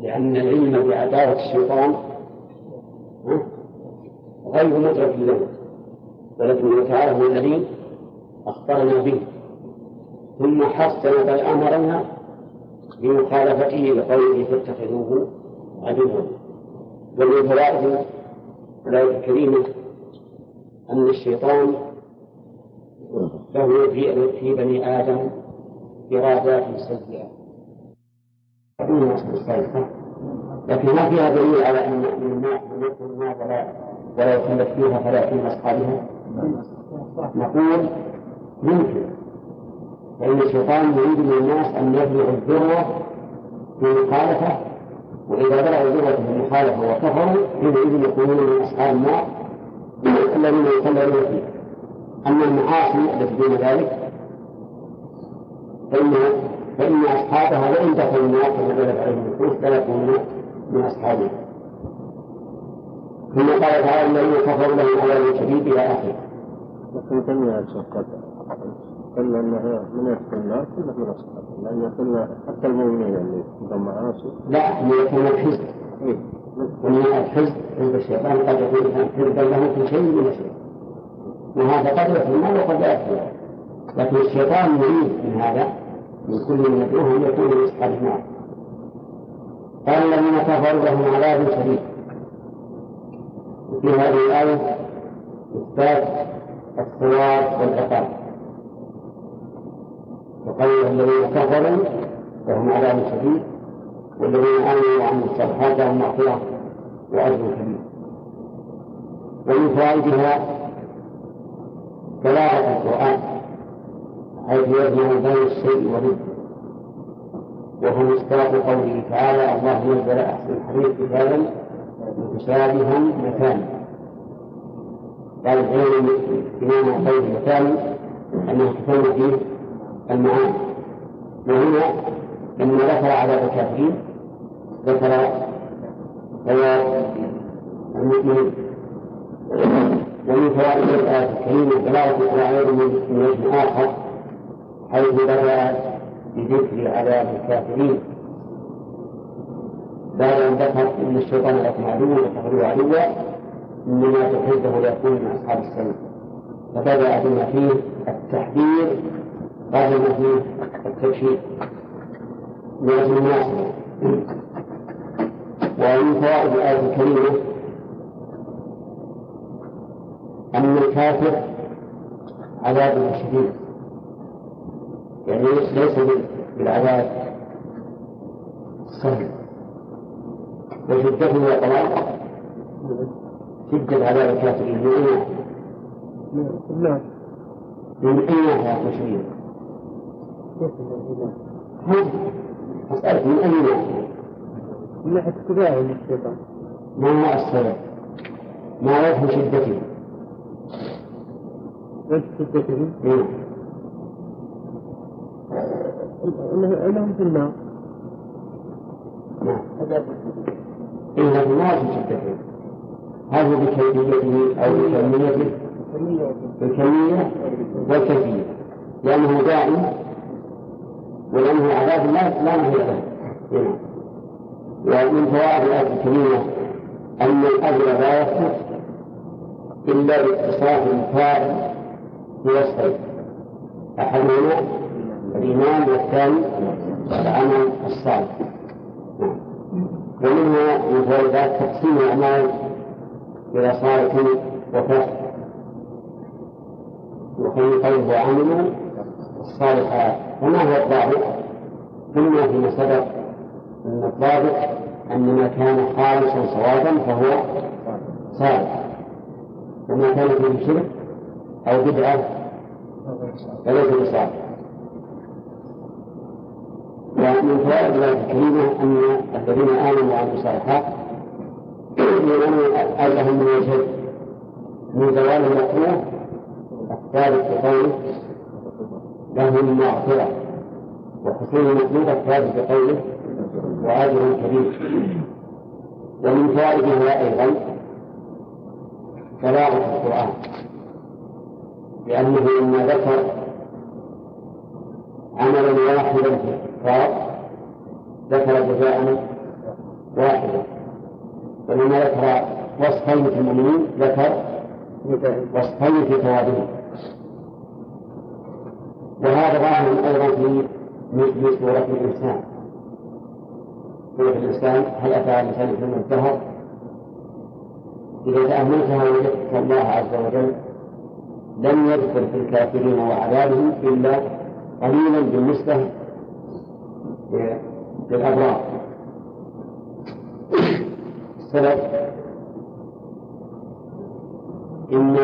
لأن العلم بعداوة الشيطان غير مدرك له. ولكن تعالى هو الذي أخبرنا به. ثم حسن بل أمرنا بمخالفته لقوله فاتخذوه عدوا. ومن فوائد الآية الكريمة أن الشيطان له في بني آدم إرادات سيئة. لكن ما فيها دليل على أن الناس يكون ما ولا يخلف فيها فلا في أصحابها؟ نقول ممكن. فإن الشيطان يريد من الناس أن يبلغوا الذروة في المخالفة وإذا بلغوا في المخالفة وكفروا حينئذ يكونون من أصحاب النار الذين يخلدون فيها أما المعاصي التي دون ذلك فإن فإن أصحابها وإن دخلوا النار كما دلت عليهم النصوص لا يكونون من أصحابها. ثم قال تعالى الذين كفروا لهم عذاب شديد إلى آخره. لكن تنمية قد قلنا أنها من يدخل النار كلها من أصحابها لأن قلنا حتى المؤمنين اللي عندهم معاصي. لا هي كانت حزب. إيه. ومن الحزب حزب الشيطان. قد يكون حزبا له في شيء من الشيء. وهذا قد يكون وقد لا يكون لكن الشيطان يريد من هذا من كل من يدعوه أن يكون من اصحاب النار قال الذين كفروا لهم عذاب شديد. وفي هذه الآية إثبات الثواب والعقاب. وقول الذين كفروا لهم عذاب شديد والذين آمنوا وعملوا الصالحات لهم مغفرة وأجر كبير. ومن فوائدها بلاغة القرآن حيث يجمع بين الشيء وضده وهو مصداق قوله تعالى الله نزل أحسن الحديث كتابا متشابها مثالا قال العلم بمعنى قول مثال أنه تكون فيه المعاني وهنا لما ذكر عذاب الكافرين ذكر ثواب المؤمنين. ومن فوائد الآية الكريمة بلاغة القرآن من وجه آخر حيث بدأ بذكر عذاب الكافرين. بعد أن ذكر أن الشيطان لكم عدو واتخذوه عدوا إنما تحبه ليكون من أصحاب السنة فبدأ بما فيه التحذير قبل ما فيه التبشير من أجل المناسبة ومن فوائد الآية الكريمة أن الكافر عذابه شديد. يعني ليس بالعذاب السهل وشدته وطلاقه شدة عذاب الكافرين من أين؟ نعم من أين ناحية تشريع؟ أسألك من أي ناحية؟ من ناحية اتباعه للشيطان ما هو السبب؟ ما وجه شدته؟ وجه شدته إيه؟ انه انهم في النار نعم إيه ما وجه شدته؟ هل هو بكيفيته أو بكميته؟ بالكمية والكيفية لأنه دائم ولأنه عذاب لا لا نهي له. ومن فوائد الآية الكريمة أن الأجر لا يثبت إلا باتصاف الفاعل بوصفين أحدهما الإيمان والثاني العمل الصالح. ومنها من فوائد تقسيم الأعمال إلى صالح وفاسد وخير قوله وعملوا الصالحات. وما هو الضابط؟ قلنا فيما سبق أن الضابط أن ما كان خالصا صوابا فهو صالح وما كان فيه شرك أو بدعة فليس بصالح ومن فوائد الآية الكريمة أن الذين آمنوا وعملوا الصالحات ينالون أجرهم من وجهين من زوال المكروه الثابت بقوله لهم مغفرة وحصول المطلوب الثابت بقوله وأجر كبير. ومن فوائدها أيضا بلاغة القرآن. لأنه لما ذكر عملا واحدا في الكفار ذكر جزاء واحدا. ولما ذكر وصفين في المؤمنين ذكر وصفين في ثوابهم وهذا ظاهر أيضا في مثل سورة الإنسان. سورة الإنسان هل أتى الإنسان من الدهر؟ إذا تأملتها وجدت الله عز وجل لم يذكر في الكافرين وعذابهم إلا قليلا بالنسبة للأبرار. السبب إن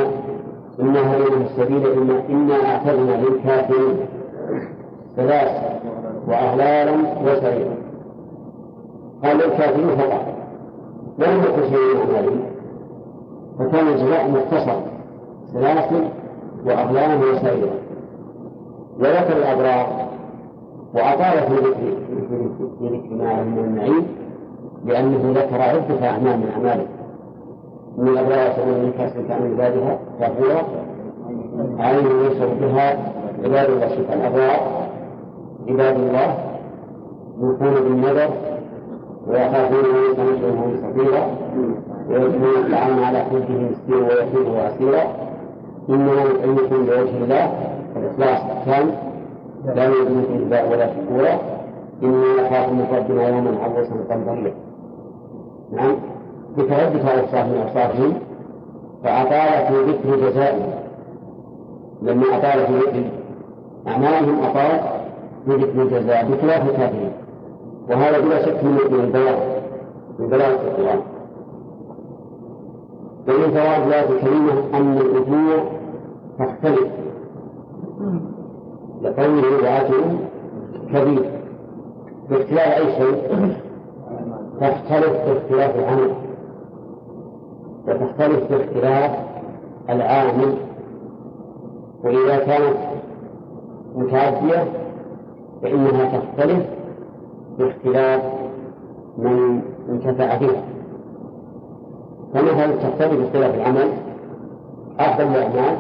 السبيل إن إنا أعتدنا للكافرين ثلاث وأغلالا وسعيرا قال للكافرين فقط. لم يكن من أعمالهم فكان الجزاء مختصر. سلاسل وأغلال وسعيرا وذكر الأبرار وأطال في ذكر في ذكر ما من النعيم لأنه ذكر عدة أعمال من أعماله. من الأبرار يسألون من كسب عن عبادها كافورا عين يشرب بها عباد الله الأبرار عباد الله يوفون بالنذر ويخافون أن يتمسهم سفيرا ويؤتون الطعام على حبه مسكينا ويتيما واسيرا انما نطعمكم لوجه الله الإخلاص كان لا نريد منكم جزاء ولا شكورا إنا نخاف من ربنا يوما عبوسا قمطريا نعم. بتردد أوصاف من أوصافهم فأطال في ذكر جزائهم لما أطال في أعمالهم أطال في الجزاء بخلاف الكافرين. وهذا بلا شك من البيان من بلاغة القرآن. ومن فوائد الآية الكريمة أن الأجور تختلف. لقوله وأجر كبير. باختلاف أي شيء؟ تختلف باختلاف العمل. وتختلف باختلاف العامل. وإذا كانت متعدية فإنها تختلف باختلاف من انتفع بها. فمثلا تختلف باختلاف العمل أفضل الأعمال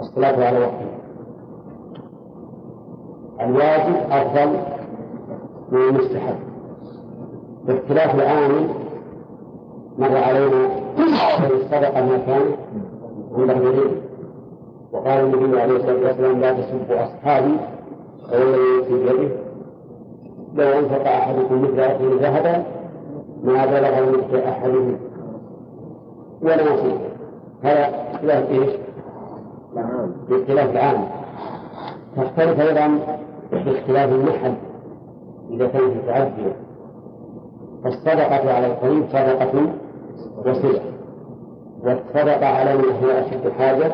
الصلاة على وقتها. الواجب أفضل من المستحب. باختلاف العامل مر علينا الصدقة ما كان عند الغريب. وقال النبي عليه الصلاة والسلام لا تسبوا أصحابي. والذي يؤتي بيده لو أنفق أحدكم مثل أخيه ذهبا ما بلغ مثل أحدهم. ولا نصيب هذا اختلاف إيش؟ باختلاف العام. تختلف أيضا باختلاف المحل. إذا كانت متعدية. فالصدقة على القريب صدقة وسيلة والصدقة على من هو أشد حاجة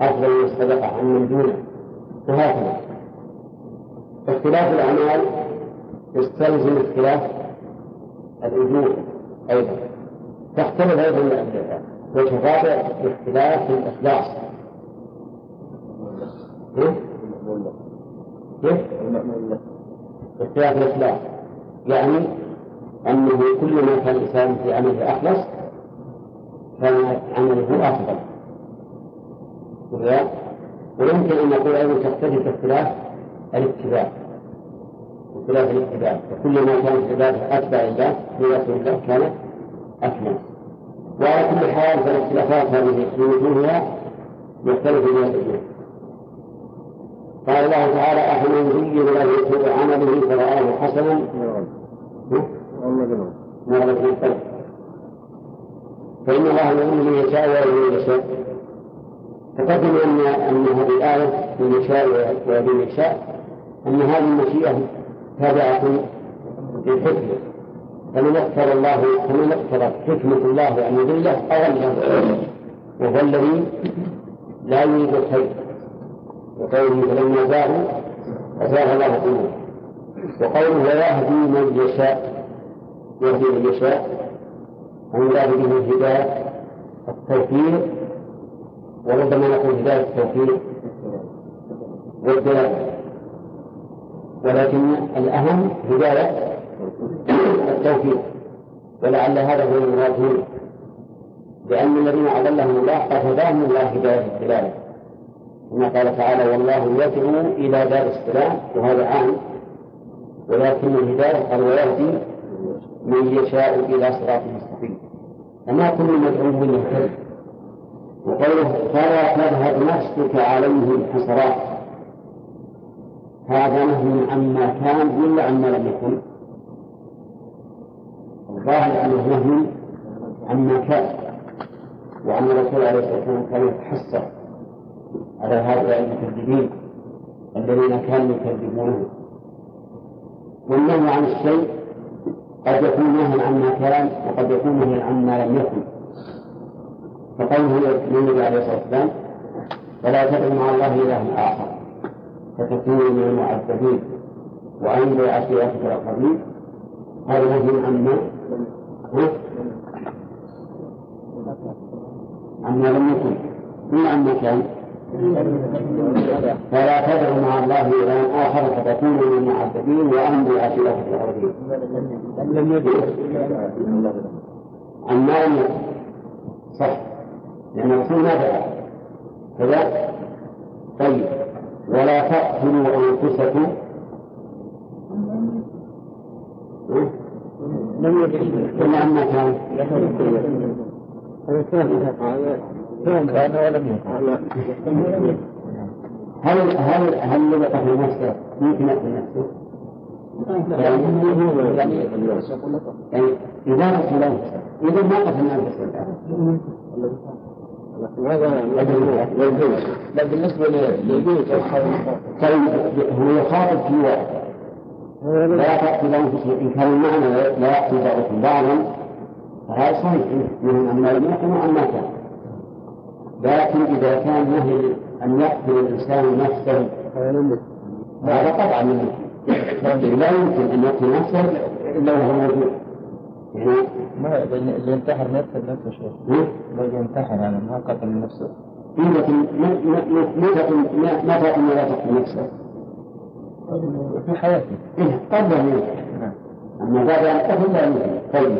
أفضل من الصدقة عن من دونه وهكذا. اختلاف الأعمال يستلزم اختلاف الأجور أيضا. تختلف أيضا وجه الرابع باختلاف الإخلاص. كيف؟ كيف؟ باختلاف الإخلاص. يعني أنه كل ما كان الإنسان في عمله أخلص كان عمله أفضل. ويمكن أن نقول أيضا تختلف باختلاف الاتباع. بخلاف الاتباع. وكلما كانت العبادة أتبع لله برسول الله كانت أكمل. وعلى كل حال فالاختلافات هذه في وجوهها يختلف من الوجوه قال الله تعالى أفمن زين له سوء عمله فرآه حسنا. مرة القلب فإن الله يؤمن من يشاء ويؤمن من يشاء. تقدم أن أن هذه الآية ويؤمن يشاء أن هذه المشيئة تابعة للحكمة. فمن اقتضى الله فمن اقتضت حكمة الله أن يضله أضله وهو الذي لا يريد الخير. وقوله فلما زاغوا أزاغ الله قلوبهم وقوله ويهدي من يشاء يهدي من يشاء. أن يراد به هداية التوفيق وربما نقول هداية التوفيق والدلالة ولكن الأهم هداية التوفيق. ولعل هذا هو المراد هنا. لأن الذين أضلهم الله قد هداهم الله هداية الدلالة كما قال تعالى والله يدعو إلى دار السلام. وهذا عام. ولكن الهداية قال ويهدي من يشاء إلى صراط مستقيم. فما كل مدعو يهتدي. وقوله فلا تذهب نفسك عليهم حسرات هذا نهي عما كان ولا عما لم يكن. الظاهر أنه نهي عما كان وأن الرسول عليه الصلاة والسلام كان يتحسر على هؤلاء المكذبين الذين كانوا يكذبونه. والنهي عن الشيء قد يكون نهيا عما كان وقد يكون نهيا عما لم يكن. فقوله للنبي عليه الصلاة والسلام فلا تدعوا مع الله إلها آخر فتكونوا من المعذبين وأنذر عشيرتك الأقربين هذا نهي عما عما لم يكن. من عما كان؟ فلا تدعوا مع الله إلها آخر فتكونوا من المعذبين وأنذر عشيرتك الأقربين لم عما لم يكن. صح. لأن الرسول ما دعا كذا طيب. ولا تقتلوا أنفسكم. لم يكن عما كان كان ولم يكن هل هل هل اللي قتل نفسه ممكن يقتل نفسه؟ يعني إذا قتل نفسه إذا ما قتل نفسه لا بالنسبة للبيت طيب هو يخاطب في واحد. لا تقتل أنفسهم إن كان المعنى لا يقتل بعضكم بعضا فهذا صحيح. منهم أما لم يكن وأما كان لكن إذا كان نهي أن يقتل الإنسان نفسه هذا طبعا لا يمكن أن يقتل نفسه إلا وهو موجود. ما اللي ينتحر نفسه نفسه شيء اللي ينتحر يعني ما قتل نفسه. لكن متى متى لا تقتل نفسه؟ في حياته إيه قبل أن ينتحر أما بعد أن قتل لا يمكن طيب.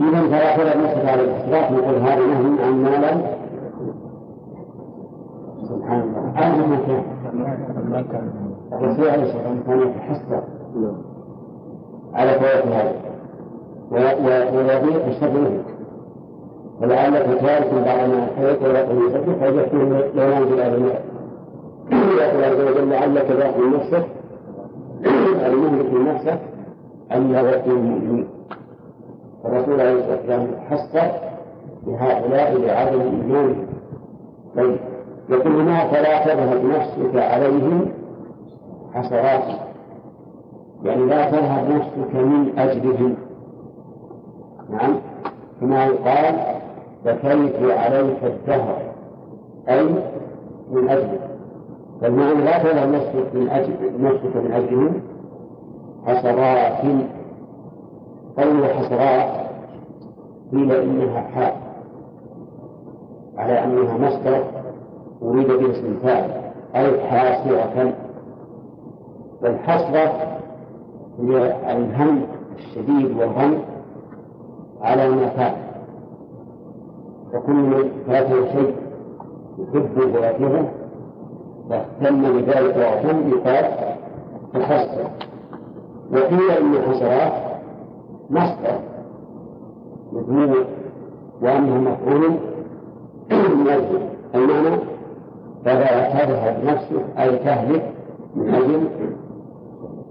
إذا فلا ترى نفسك على الاحتراف نقول هذا نهي عن ما سبحان الله. هذا ما كان. ما كان. الرسول عليه الصلاة والسلام كان يتحسر. على فوات هذا. الشر منه ولعلك تارك بعض ما ولا تقول يسبح فيكون لو ينزل على يقول عز وجل لعلك باقي نفسك المهلك من نفسك أن يغفر المؤمنين الرسول عليه الصلاة والسلام حث بهؤلاء لعدم إيمانهم طيب يقول هنا فلا تذهب نفسك عليهم؟ حسرات يعني لا تذهب نفسك من أجلهم. نعم. كما يقال بكيت عليك الدهر أي من أجلك. فالمعنى لا تذهب نفسك من أجل نفسك من أجلهم. حسرات قول حسرات قيل إنها حال على أنها مصدر أريد به اسم أي حاسرة. والحسرة هي الهم الشديد والغم على ما فات وكل فاته شيء يحبه ويكرهه واهتم بذلك واهتم يقال تحسر وقيل إن الحشرات مصدر مبني وأنه مفعول من أجل المعنى فلا تذهب نفسك أي تهلك من أجل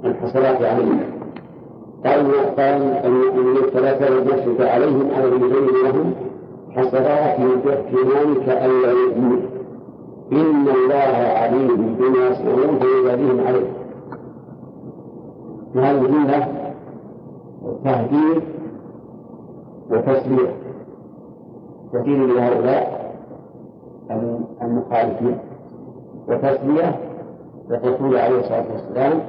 الحصلات عليهم أن فلا تذهب نفسك عليهم أو لهم حسرات يكفرانك ألا يؤمنوا. إن الله عليم بما يصنعون فيجازيهم عليه. هذه الجملة؟ تهديد وتسلية تهديد لهؤلاء المخالفين. وتسلية وتقول عليه الصلاة والسلام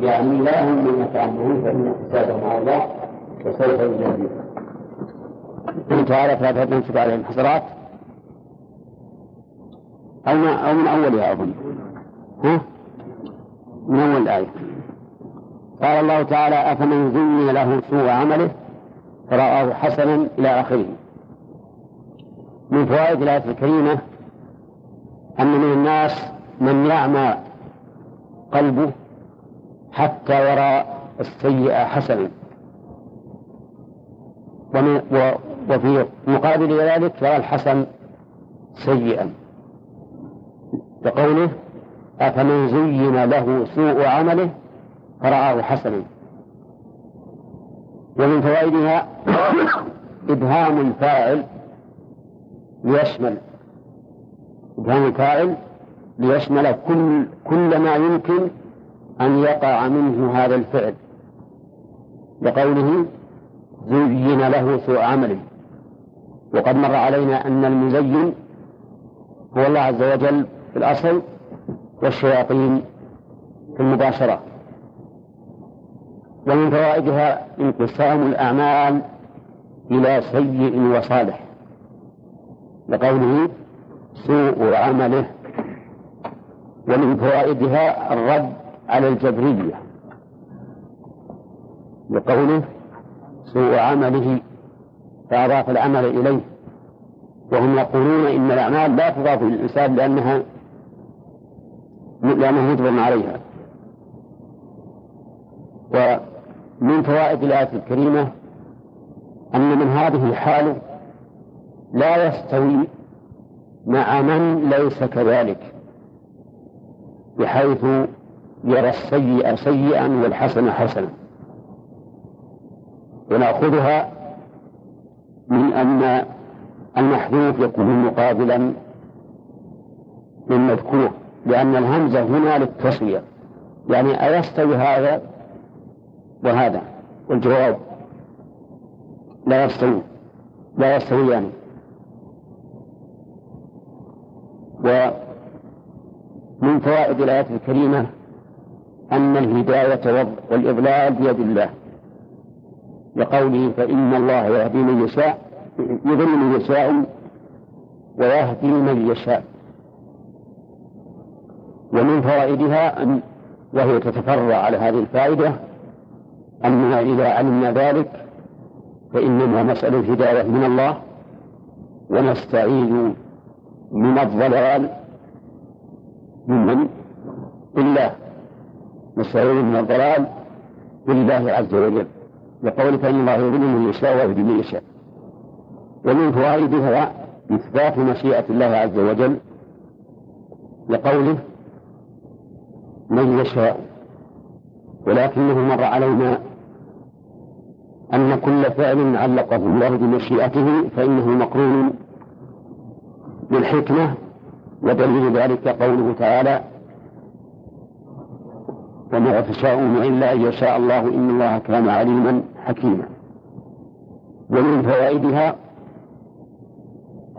يعني لا هم مما تعملون فإن حسابهم على الله وسوف يجازيهم. تعالى فلا تنسب عليهم الحسرات أو من أو من أولها أظن ها؟ من أول الآية قال الله تعالى أفمن زين له سوء عمله فرآه حسنا إلى آخره من فوائد الآية الكريمة أن من الناس من يعمى قلبه حتى يرى السيئة حسنا. وفي مقابل ذلك يرى الحسن سيئا. كقوله أفمن زين له سوء عمله فرآه حسنا. ومن فوائدها إبهام الفاعل ليشمل. إبهام الفاعل ليشمل كل كل ما يمكن أن يقع منه هذا الفعل. لقوله زين له سوء عمله وقد مر علينا أن المزين هو الله عز وجل في الأصل والشياطين في المباشرة. ومن فوائدها انقسام الأعمال إلى سيء وصالح. لقوله سوء عمله. ومن فوائدها الرد على الجبرية. لقوله سوء عمله فأضاف العمل إليه. وهم يقولون إن الأعمال لا تضاف للإنسان لأنها لأنه مجبر عليها. ومن فوائد الآية الكريمة أن من هذه الحال لا يستوي مع من ليس كذلك بحيث يرى السيء سيئا والحسن حسنا. ونأخذها من أن المحذوف يكون مقابلا للمذكور لأن الهمزة هنا للتسوية يعني أيستوي هذا وهذا؟ والجواب لا يستوي لا يستويان يعني. ومن فوائد الآية الكريمة أن الهداية والإضلال بيد الله. لقوله فإن الله يهدي من يشاء يضل من يشاء ويهدي من يشاء. ومن فوائدها أن وهي تتفرع على هذه الفائدة أننا إذا علمنا ذلك فإنما مسألة الهداية من الله ونستعيذ من الضلال ممن؟ بالله نستعيذ من الضلال بالله عز وجل يقول فإن الله يضل من يشاء ويهدي من يشاء. ومن فوائدها إثبات مشيئة الله عز وجل لقوله من يشاء ولكنه مر علينا أن كل فعل علقه الله بمشيئته فإنه مقرون بالحكمة ودليل ذلك قوله تعالى وما تشاءون إلا أن يشاء الله إن الله كان عليما حكيما. ومن فوائدها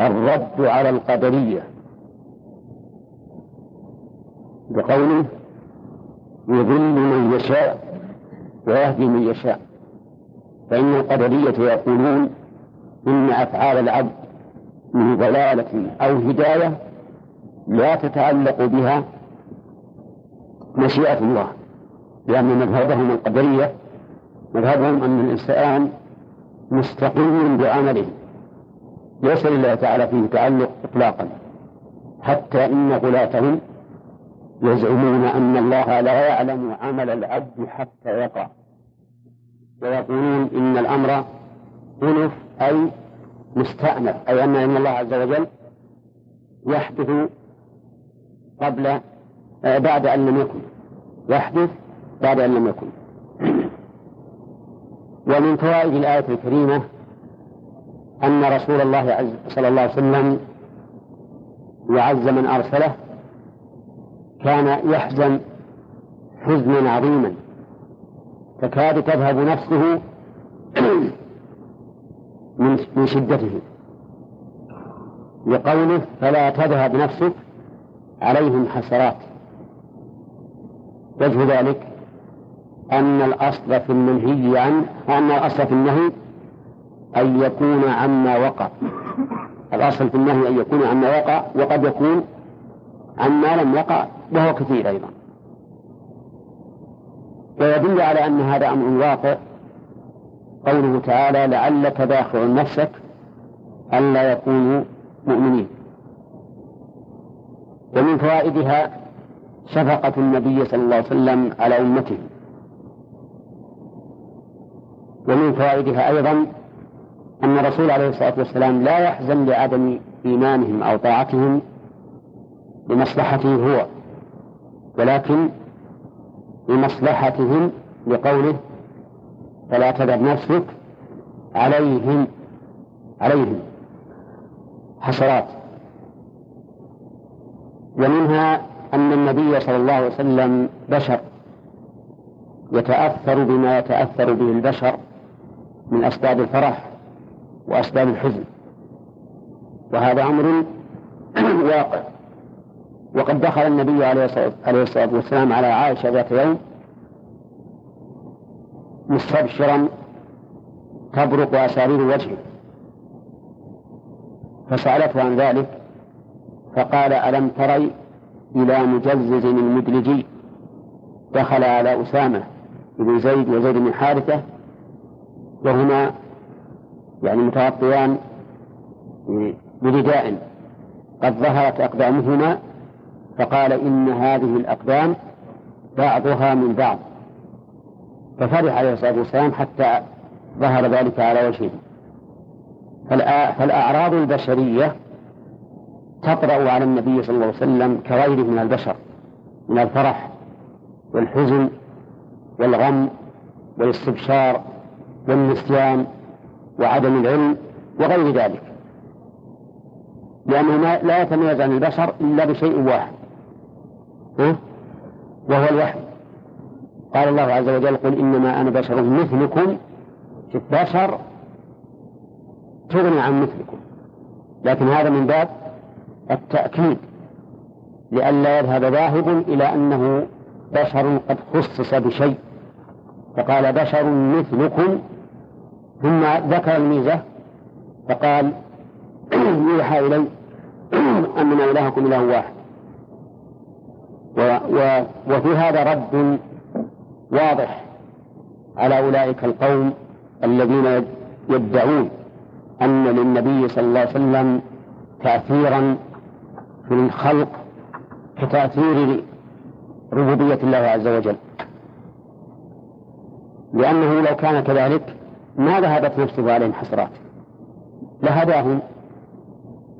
الرد على القدرية. بقوله يضل من يشاء ويهدي من يشاء. فإن القدرية يقولون إن أفعال العبد من ضلالة أو هداية لا تتعلق بها مشيئة الله. لأن مذهبهم القدرية مذهبهم أن الإنسان مستقيم بعمله ليس لله تعالى فيه تعلق إطلاقا حتى إن غلاتهم يزعمون أن الله لا يعلم عمل العبد حتى يقع ويقولون إن الأمر أنف أي مستأنف أي أن إن الله عز وجل يحدث قبل آه، بعد أن لم يكن يحدث بعد أن لم يكن. ومن فوائد الآية الكريمة أن رسول الله صلى الله عليه وسلم وعز من أرسله كان يحزن حزنا عظيما. تكاد تذهب نفسه من شدته. لقوله فلا تذهب نفسك عليهم حسرات. وجه ذلك أن الأصل في المنهي عنه أن الأصل في النهي أن يكون عما وقع. الأصل في النهي أن يكون عما وقع وقد يكون عما لم يقع وهو كثير أيضا. ويدل على أن هذا أمر واقع. قوله تعالى لعلك باخع نفسك ألا يكونوا مؤمنين. ومن فوائدها شفقة النبي صلى الله عليه وسلم على أمته. ومن فوائدها أيضا أن الرسول عليه الصلاة والسلام لا يحزن لعدم إيمانهم أو طاعتهم لمصلحته هو ولكن لمصلحتهم لقوله فلا تذهب نفسك عليهم عليهم. حسرات. ومنها أن النبي صلى الله عليه وسلم بشر يتأثر بما يتأثر به البشر من أسباب الفرح وأسباب الحزن. وهذا أمر واقع. وقد دخل النبي عليه الصلاة والسلام على عائشة ذات يوم مستبشرا تبرق أسارير وجهه. فسألته عن ذلك فقال ألم تري إلى مجزز المدلجي دخل على أسامة بن زيد وزيد بن حارثة وهما يعني متغطيان برداء. قد ظهرت أقدامهما فقال إن هذه الأقدام بعضها من بعض. ففرح عليه الصلاة والسلام حتى ظهر ذلك على وجهه. فالأعراض البشرية تطرأ على النبي صلى الله عليه وسلم كغيره من البشر من الفرح والحزن والغم والاستبشار والنسيان وعدم العلم وغير ذلك. لأنه لا يتميز عن البشر إلا بشيء واحد. وهو الوحي. قال الله عز وجل قل إنما أنا بشر مثلكم. بشر تغني عن مثلكم. لكن هذا من باب التأكيد لئلا يذهب ذاهب إلى أنه بشر قد خصص بشيء. فقال بشر مثلكم ثم ذكر الميزة فقال يوحى إلي أننا إلهكم إله واحد. و و وفي هذا رد واضح على أولئك القوم الذين يدعون أن للنبي صلى الله عليه وسلم تأثيرا في الخلق كتأثير ربوبية الله عز وجل. لأنه لو كان كذلك ما ذهبت نفسه عليهم حسرات. لهداهم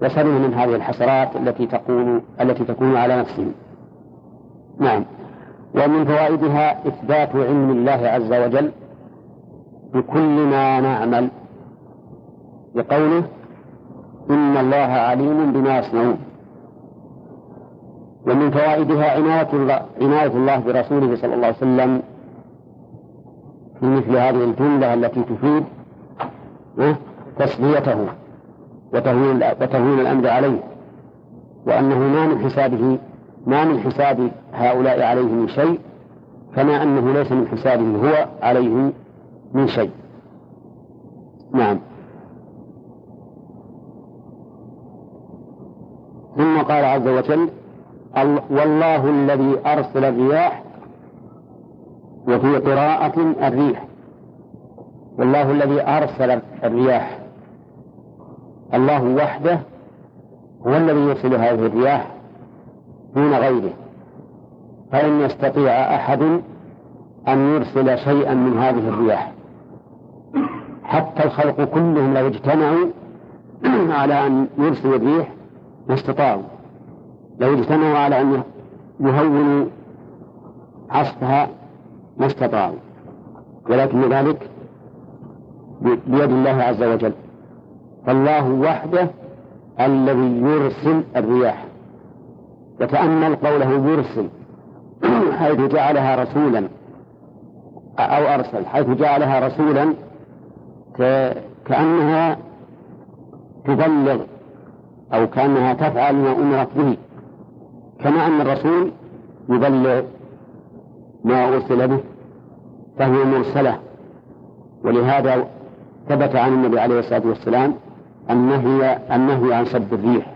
وسلم من هذه الحسرات التي تكون التي تكون على نفسهم. نعم. ومن فوائدها إثبات علم الله عز وجل بكل ما نعمل. بقوله إن الله عليم بما يصنعون. ومن فوائدها عناية الله, عناية الله برسوله صلى الله عليه وسلم في مثل هذه الجملة التي تفيد تسليته وتهوين وتهوين الأمر عليه. وأنه ما من حسابه ما من حساب هؤلاء عليه من شيء كما أنه ليس من حسابه هو عليه من شيء. نعم. ثم قال عز وجل والله الذي أرسل الرياح وفي قراءة الريح. والله الذي أرسل الرياح. الله وحده هو الذي يرسل هذه الرياح دون غيره. فلن يستطيع أحد أن يرسل شيئا من هذه الرياح. حتى الخلق كلهم لو اجتمعوا على أن يرسلوا الريح ما استطاعوا. لو اجتمعوا على أن يهونوا عصفها ما استطاعوا. ولكن ذلك بيد الله عز وجل. فالله وحده الذي يرسل الرياح. وتأمل قوله يرسل حيث جعلها رسولا أو أرسل حيث جعلها رسولا كأنها تبلغ أو كأنها تفعل ما أمرت به. كما أن الرسول يبلغ ما أرسل به فهي مرسلة. ولهذا ثبت عن النبي عليه الصلاة والسلام النهي النهي عن سب الريح.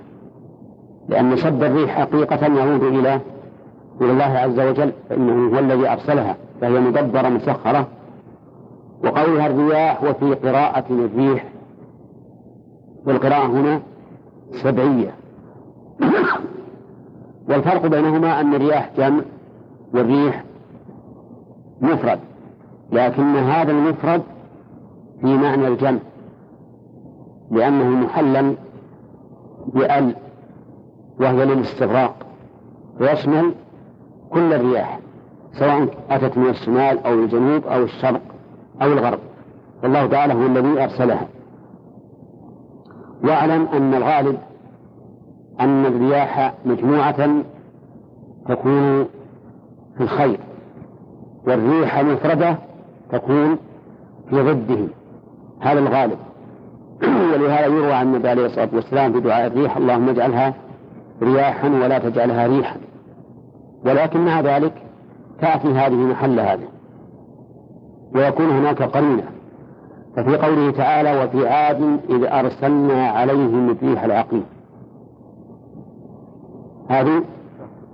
لأن سب الريح حقيقة يعود إلى إلى الله عز وجل فإنه هو الذي أرسلها فهي مدبرة مسخرة. وقولها الرياح وفي قراءة الريح والقراءة هنا سبعية. والفرق بينهما أن الرياح جمع والريح مفرد لكن هذا المفرد في معنى الجمع لأنه محلا بأل وهي للاستغراق ويشمل كل الرياح سواء أتت من الشمال أو الجنوب أو الشرق أو الغرب. والله تعالى هو الذي أرسلها. واعلم أن الغالب أن الرياح مجموعة تكون في الخير. والريح مفردة تكون في ضده. هذا الغالب. ولهذا يروى عن النبي عليه الصلاة والسلام في دعاء الريح اللهم اجعلها رياحا ولا تجعلها ريحا. ولكن مع ذلك تأتي هذه محل هذا. ويكون هناك قرينة. ففي قوله تعالى وفي عاد إذ أرسلنا عليهم الريح العقيم هذه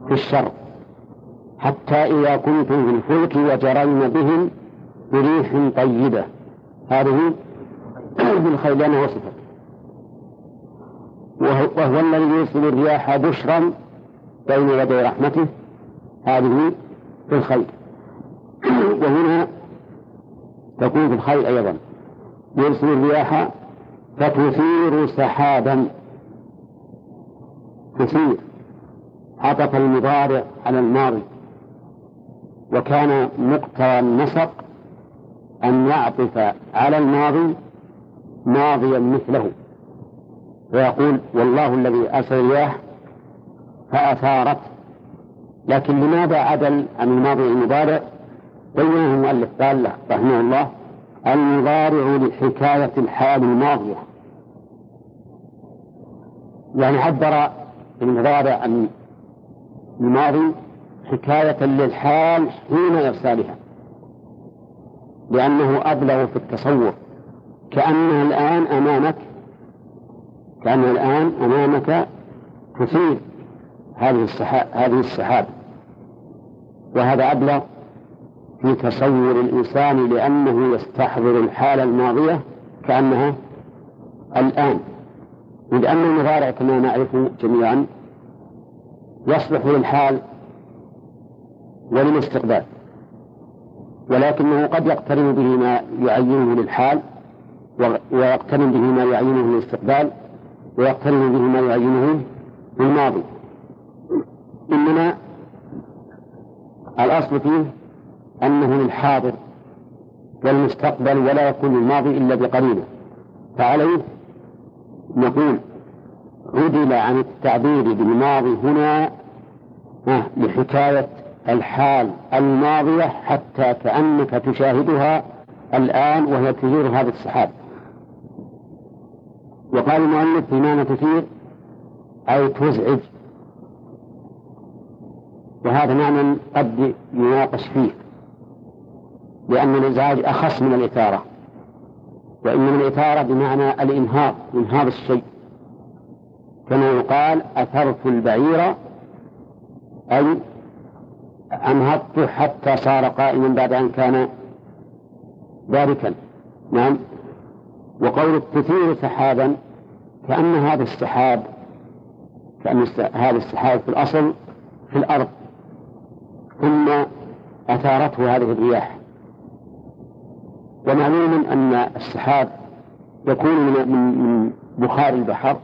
في الشر. حتى إذا كنتم في الفلك وجرين بهم بريح طيبة. هذه بالخير لأنها وصفت وهو الذي يرسل الرياح بشرا بين يدي رحمته. هذه في الخير وهنا تكون في الخير أيضا. يرسل الرياح فتثير سحابا. تثير. عطف المضارع على الماضي. وكان مقتضى النسق أن يعطف على الماضي ماضيا مثله. ويقول والله الذي أرسل الرياح فأثارت. لكن لماذا عدل عن الماضي المضارع؟ بينه المؤلف قال رحمه الله المضارع لحكاية الحال الماضية. يعني عبر المضارع عن الماضي حكاية للحال حين إرسالها لأنه أبلغ في التصور. كأنها الآن أمامك كأنها الآن أمامك تثير هذه السحاب هذه السحاب. وهذا أبلغ في تصور الإنسان لأنه يستحضر الحالة الماضية كأنها الآن. لأن المضارع كما نعرف جميعا يصلح للحال وللاستقبال ولكنه قد يقترن به ما يعينه للحال ويقترن به ما يعينه للاستقبال ويقترن به ما يعينه للماضي. إنما الأصل فيه أنه للحاضر والمستقبل ولا يكون الماضي إلا بقرينة. فعليه نقول عدل عن التعبير بالماضي هنا لحكاية الحال الماضية حتى كأنك تشاهدها الآن وهي تثير هذا السحاب. وقال المؤلف في معنى تثير أي تزعج. وهذا معنى قد يناقش فيه لأن الإزعاج أخص من الإثارة. وإنما الإثارة بمعنى الإنهاض إنهاض الشيء. كما يقال أثرت البعير أي أنهضته حتى صار قائما بعد أن كان باركا؟ نعم. وقول تثير سحابا كأن هذا السحاب كأن هذا السحاب في الأصل في الأرض. ثم أثارته هذه الرياح. ومعلوم أن السحاب يكون من من بخار البحر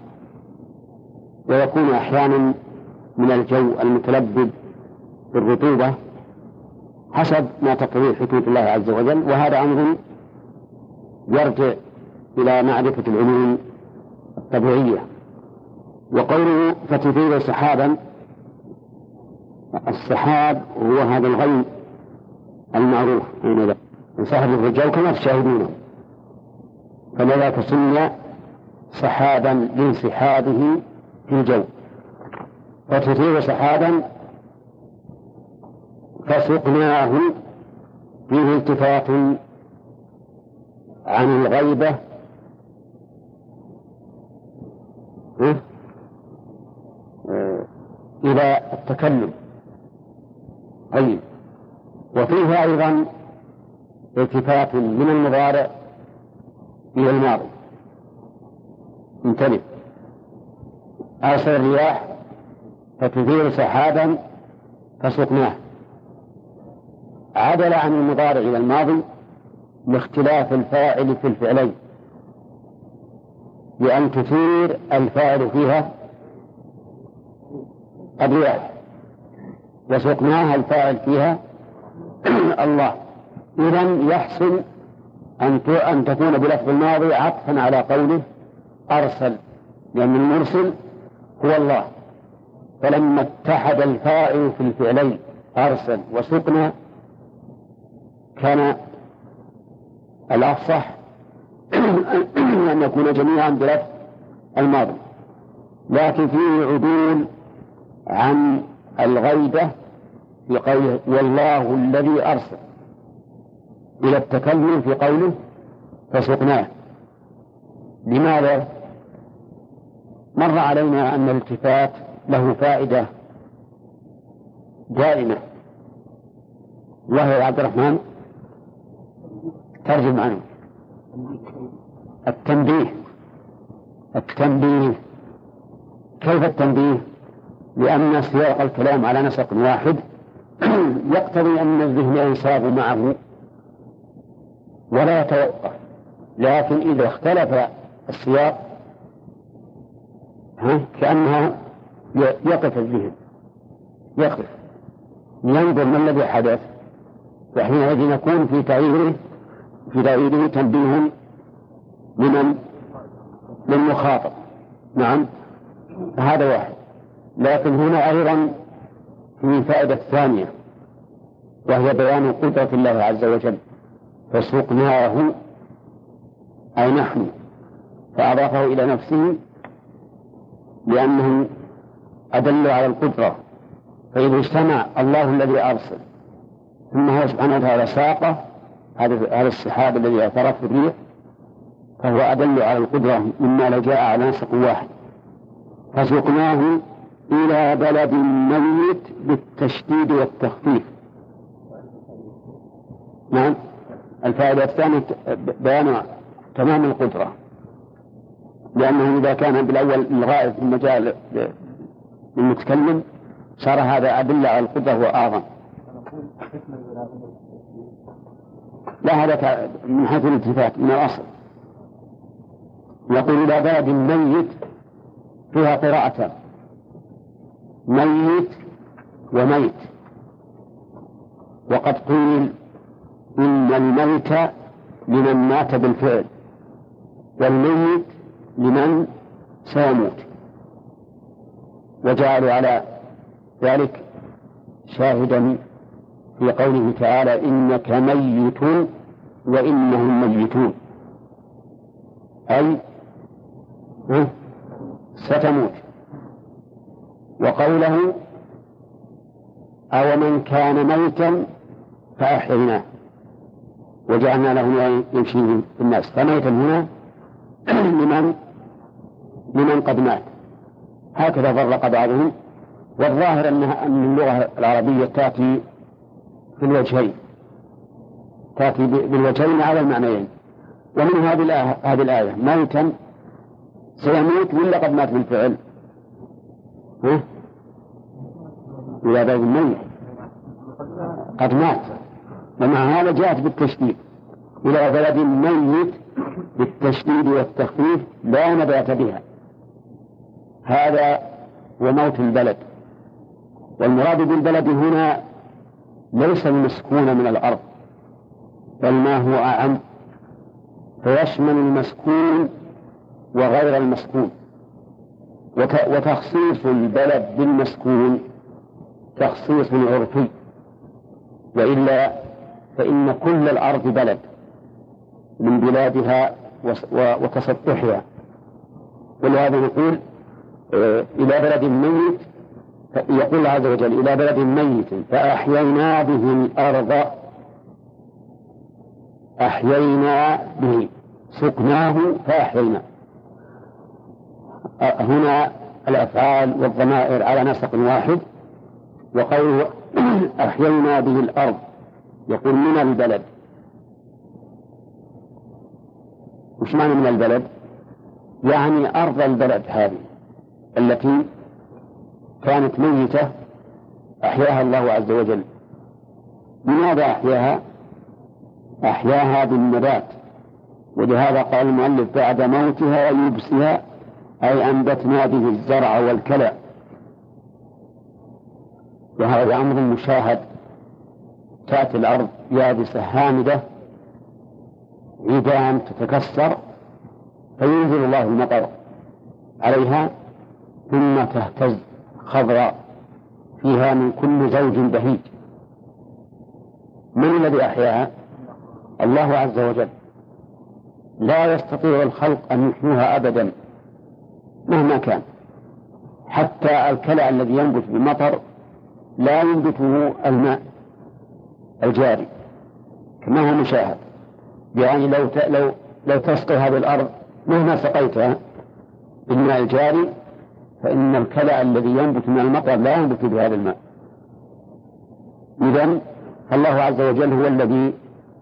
ويكون أحيانا من الجو المتلبد بالرطوبة حسب ما تقتضيه حدود الله عز وجل وهذا أمر يرجع إلى معرفة العلوم الطبيعية. وقوله فتثير سحابا السحاب هو هذا الغيم المعروف حينئذ سحب الرجال كما تشاهدونه فلذلك سمي سحابا لانسحابه في الجو. فتثير سحابا فسقناه فيه التفات عن الغيبة. إلى التكلم. طيب. وفيه أيضا التفات من المضارع إلى الماضي. انتبه. أرسل الرياح فتثير سحابا فسقناه. عدل عن المضارع إلى الماضي لاختلاف الفاعل في الفعلين بأن تثير الفاعل فيها الرياح وسقناها الفاعل فيها الله. إذا يحسن أن أن تكون بلفظ الماضي عطفا على قوله أرسل لأن المرسل هو الله. فلما اتحد الفاعل في الفعلين أرسل وسقنا كان الأفصح أن يكون جميعا بلفظ الماضي. لكن فيه عدول عن الغيبة في قوله والله الذي أرسل. إلى التكلم في قوله فسقناه. لماذا؟ مر علينا أن الالتفات له فائدة دائمة وهي عبد الرحمن ترجم عنه التنبيه. التنبيه. كيف التنبيه؟ لأن سياق الكلام على نسق واحد. يقتضي أن الذهن ينصاب معه. ولا يتوقف. لكن إذا اختلف السياق ها كأنها يقف الذهن. يقف. ينظر ما الذي حدث. وحينئذ يكون في تغييره في تغييره تنبيه لمن؟ للمخاطب. نعم. هذا واحد. لكن هنا أيضا في فائدة ثانية وهي بيان قدرة الله عز وجل. فسقناه أي نحن. فأضافه إلى نفسه لأنه أدل على القدرة. فإذا اجتمع الله الذي أرسل ثم هو سبحانه وتعالى ساقه هذا السحاب الذي اعترف بالريح فهو أدل على القدرة مما لو جاء على نسق واحد. فسقناه إلى بلد ميت بالتشديد والتخفيف. نعم. الفائدة الثانية بيان تمام القدرة. لأنه إذا كان بالأول الغائب في المجال للمتكلم صار هذا أدل على القدرة وأعظم. لا هذا من حيث الالتفات من الأصل. يقول إلى بلد ميت فيها قراءتان ميت وميت. وقد قيل إن الميت لمن مات بالفعل والميت لمن سيموت. وجعلوا على ذلك شاهدا في قوله تعالى إنك ميت وإنهم ميتون. أي ستموت. وقوله أو من كان ميتا فأحييناه. وجعلنا له يمشي في الناس. فميتا هنا لمن؟ لمن قد مات. هكذا فرق بعضهم. والظاهر أن اللغة العربية تأتي في الوجهين تأتي بالوجهين على المعنيين. ومن هذه الآية ميتا سيموت ولا قد مات بالفعل؟ ها؟ إلى بلد الميت قد مات. ومع هذا جاءت بالتشديد. إلى بلد ميت بالتشديد والتخفيف لا نبات بها. هذا هو موت البلد. والمراد بالبلد هنا ليس المسكون من الأرض بل ما هو أعم. فيشمل المسكون وغير المسكون. وتخصيص البلد بالمسكون تخصيص عرفي وإلا فإن كل الأرض بلد من بلادها وتسطحها. ولهذا نقول آه، إلى بلد ميت يقول عز وجل إلى بلد ميت فأحيينا به الأرض. أحيينا به. سقناه فأحيينا. هنا الأفعال والضمائر على نسق واحد. وقوله أحيينا به الأرض. يقول من البلد؟ وش معنى من البلد؟ يعني أرض البلد هذه التي كانت ميتة أحياها الله عز وجل. لماذا أحياها؟ أحياها بالنبات. ولهذا قال المؤلف بعد موتها ويبسها أي أنبتنا به الزرع والكلى. وهذا أمر مشاهد. تأتي الأرض يابسة هامدة عيدان تتكسر فينزل الله المطر عليها ثم تهتز. خضراء فيها من كل زوج بهيج. من الذي أحياها؟ الله عز وجل. لا يستطيع الخلق أن يحيوها أبدا مهما كان. حتى الكلى الذي ينبت بالمطر لا ينبته الماء الجاري كما هو مشاهد. يعني لو لو لو تسقي هذه الأرض مهما سقيتها بالماء الجاري فإن الكلى الذي ينبت من المطر لا ينبت بهذا الماء. إذا الله عز وجل هو الذي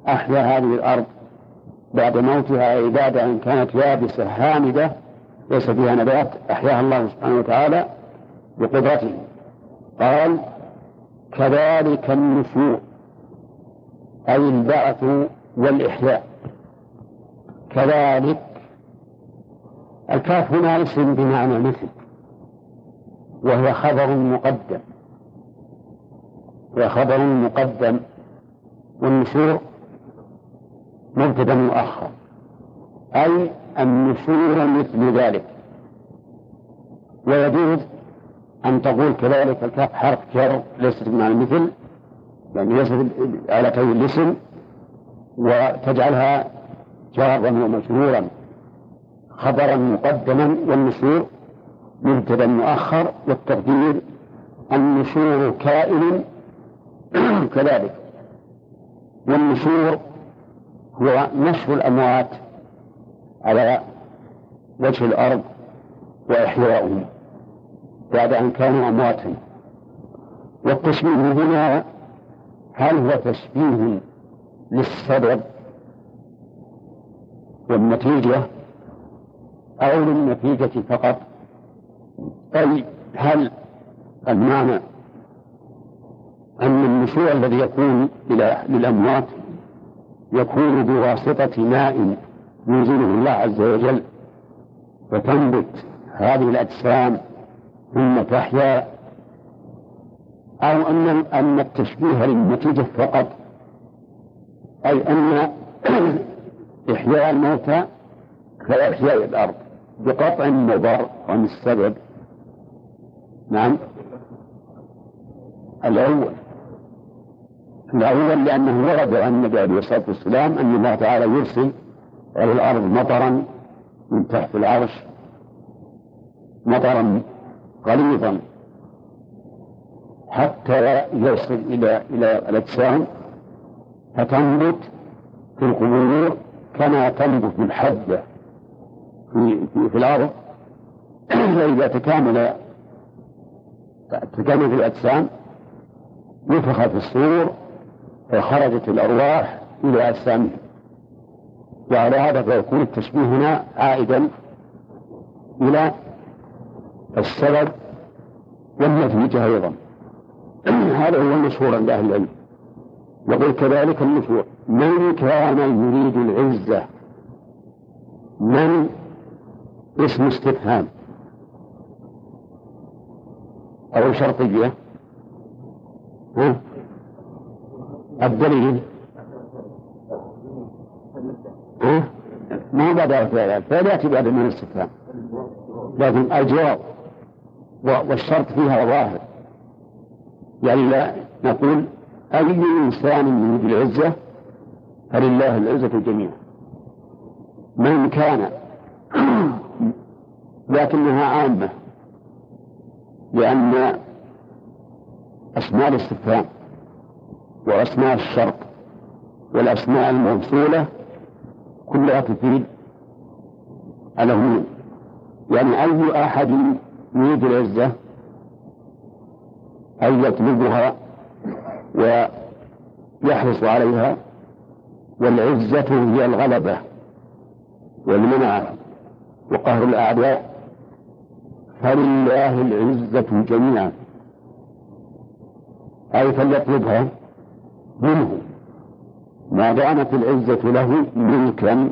أحيا هذه الأرض بعد موتها عبادة إن كانت يابسة هامدة ليس فيها نبات أحياها الله سبحانه وتعالى بقدرته. قال كذلك النشور أي البعث والإحياء. كذلك الكاف هنا اسم بمعنى مثل. وهو خبر مقدم. وخبر مقدم والنشور مبتدا مؤخر. أي النشور مثل ذلك. ويجوز أن تقول كذلك الكاف حرف جر ليست بمعنى مثل يعني ليست على كون الاسم وتجعلها جارا ومجرورا خبرا مقدما والنشور مبتدا مؤخر والتقدير النشور كائن. كذلك والنشور هو نشر الأموات على وجه الأرض وإحياؤهم بعد أن كانوا أمواتا والتشبيه هنا هل هو تشبيه للسبب والنتيجة أو للنتيجة فقط؟ أي هل المعنى أن النشوء الذي يكون للأموات يكون بواسطة ماء ينزله الله عز وجل وتنبت هذه الأجسام ثم تحيا أو أن أن التشبيه للنتيجة فقط؟ أي أن إحياء الموتى كإحياء الأرض بقطع المضر عن السبب نعم. الأول. الأول لأنه ورد عن النبي عليه الصلاة والسلام أن الله تعالى يرسل على الأرض مطرا من تحت العرش. مطرا غليظا. حتى يصل إلى إلى الأجسام. فتنبت في القبور كما تنبت الحبة في, في, في الأرض. فإذا تكامل تكامل الأجسام نفخ في الصور فخرجت الأرواح إلى أجسامهم وعلى هذا فيكون التشبيه هنا عائدا إلى السبب والنتيجة أيضا. هذا هو المشهور عند أهل العلم. وقل كذلك النفور من كان يريد العزة؟ من؟ اسم استفهام. أو شرطية. ها؟ الدليل. ها؟ ما بعد الفعل الفعل يأتي بعد من الاستفهام. لكن الجواب والشرط فيها ظاهر. يعني لا نقول أي إنسان يريد العزة فلله العزة جميعا. من كان لكنها عامة. لأن أسماء الاستفهام وأسماء الشرط والأسماء الموصولة كلها تفيد العموم. يعني أي أحد يريد العزة أن يطلبها ويحرص عليها والعزة هي الغلبة والمنعة وقهر الأعداء فلله العزة جميعا. أي فليطلبها منه. ما دامت العزة له ملكا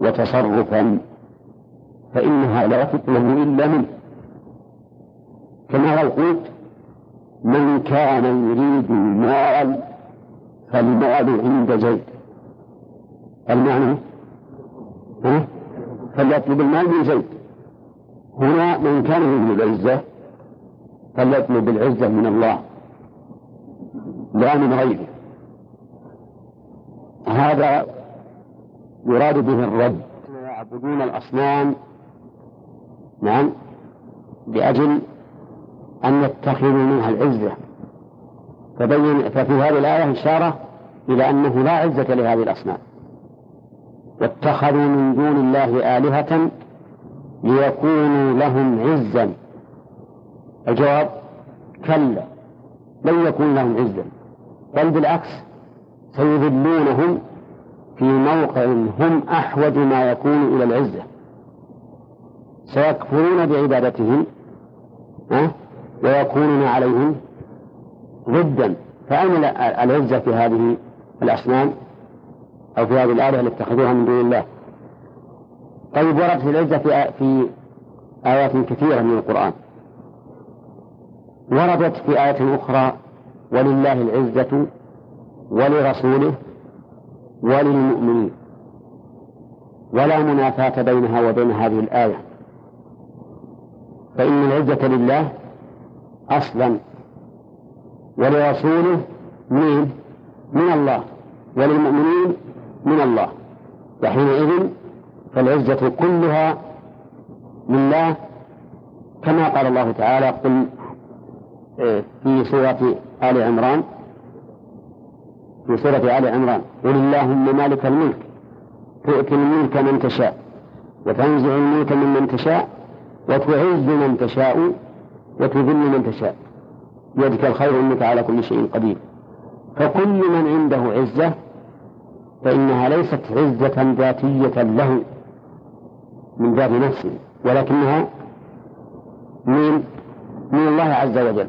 وتصرفا فإنها لا تطلب إلا منه. كما لو قلت من كان يريد المال فالمال عند زيد. المعنى؟ فليطلب المال من زيد. هنا من كان يريد العزة فليطلب العزة من الله. لا من غيره. هذا يراد به الرد. يعبدون الأصنام نعم لأجل أن يتخذوا منها العزة. فبين ففي هذه الآية إشارة إلى أنه لا عزة لهذه الأصنام. واتخذوا من دون الله آلهة ليكونوا لهم عزا. الجواب كلا. لن يكون لهم عزا. بل بالعكس سيذلونهم في موقع هم أحوج ما يكون إلى العزة. سيكفرون بعبادتهم أه؟ ويكونون عليهم ضدا. فأين العزة في هذه الأصنام؟ أو في هذه الآلهة التي اتخذوها من دون الله؟ طيب وردت العزة في في آيات كثيرة من القرآن. وردت في آية أخرى ولله العزة ولرسوله وللمؤمنين. ولا منافاة بينها وبين هذه الآية. فإن العزة لله أصلا. ولرسوله من من الله. وللمؤمنين من الله. وحينئذ فالعزة كلها لله كما قال الله تعالى قل إيه، في سورة آل عمران في سورة آل عمران قل اللهم مالك الملك تؤتي الملك من تشاء وتنزع الملك ممن تشاء وتعز من تشاء وتذل من تشاء. بيدك الخير انك على كل شيء قدير. فكل من عنده عزة فإنها ليست عزة ذاتية له. من ذات نفسه ولكنها من من الله عز وجل.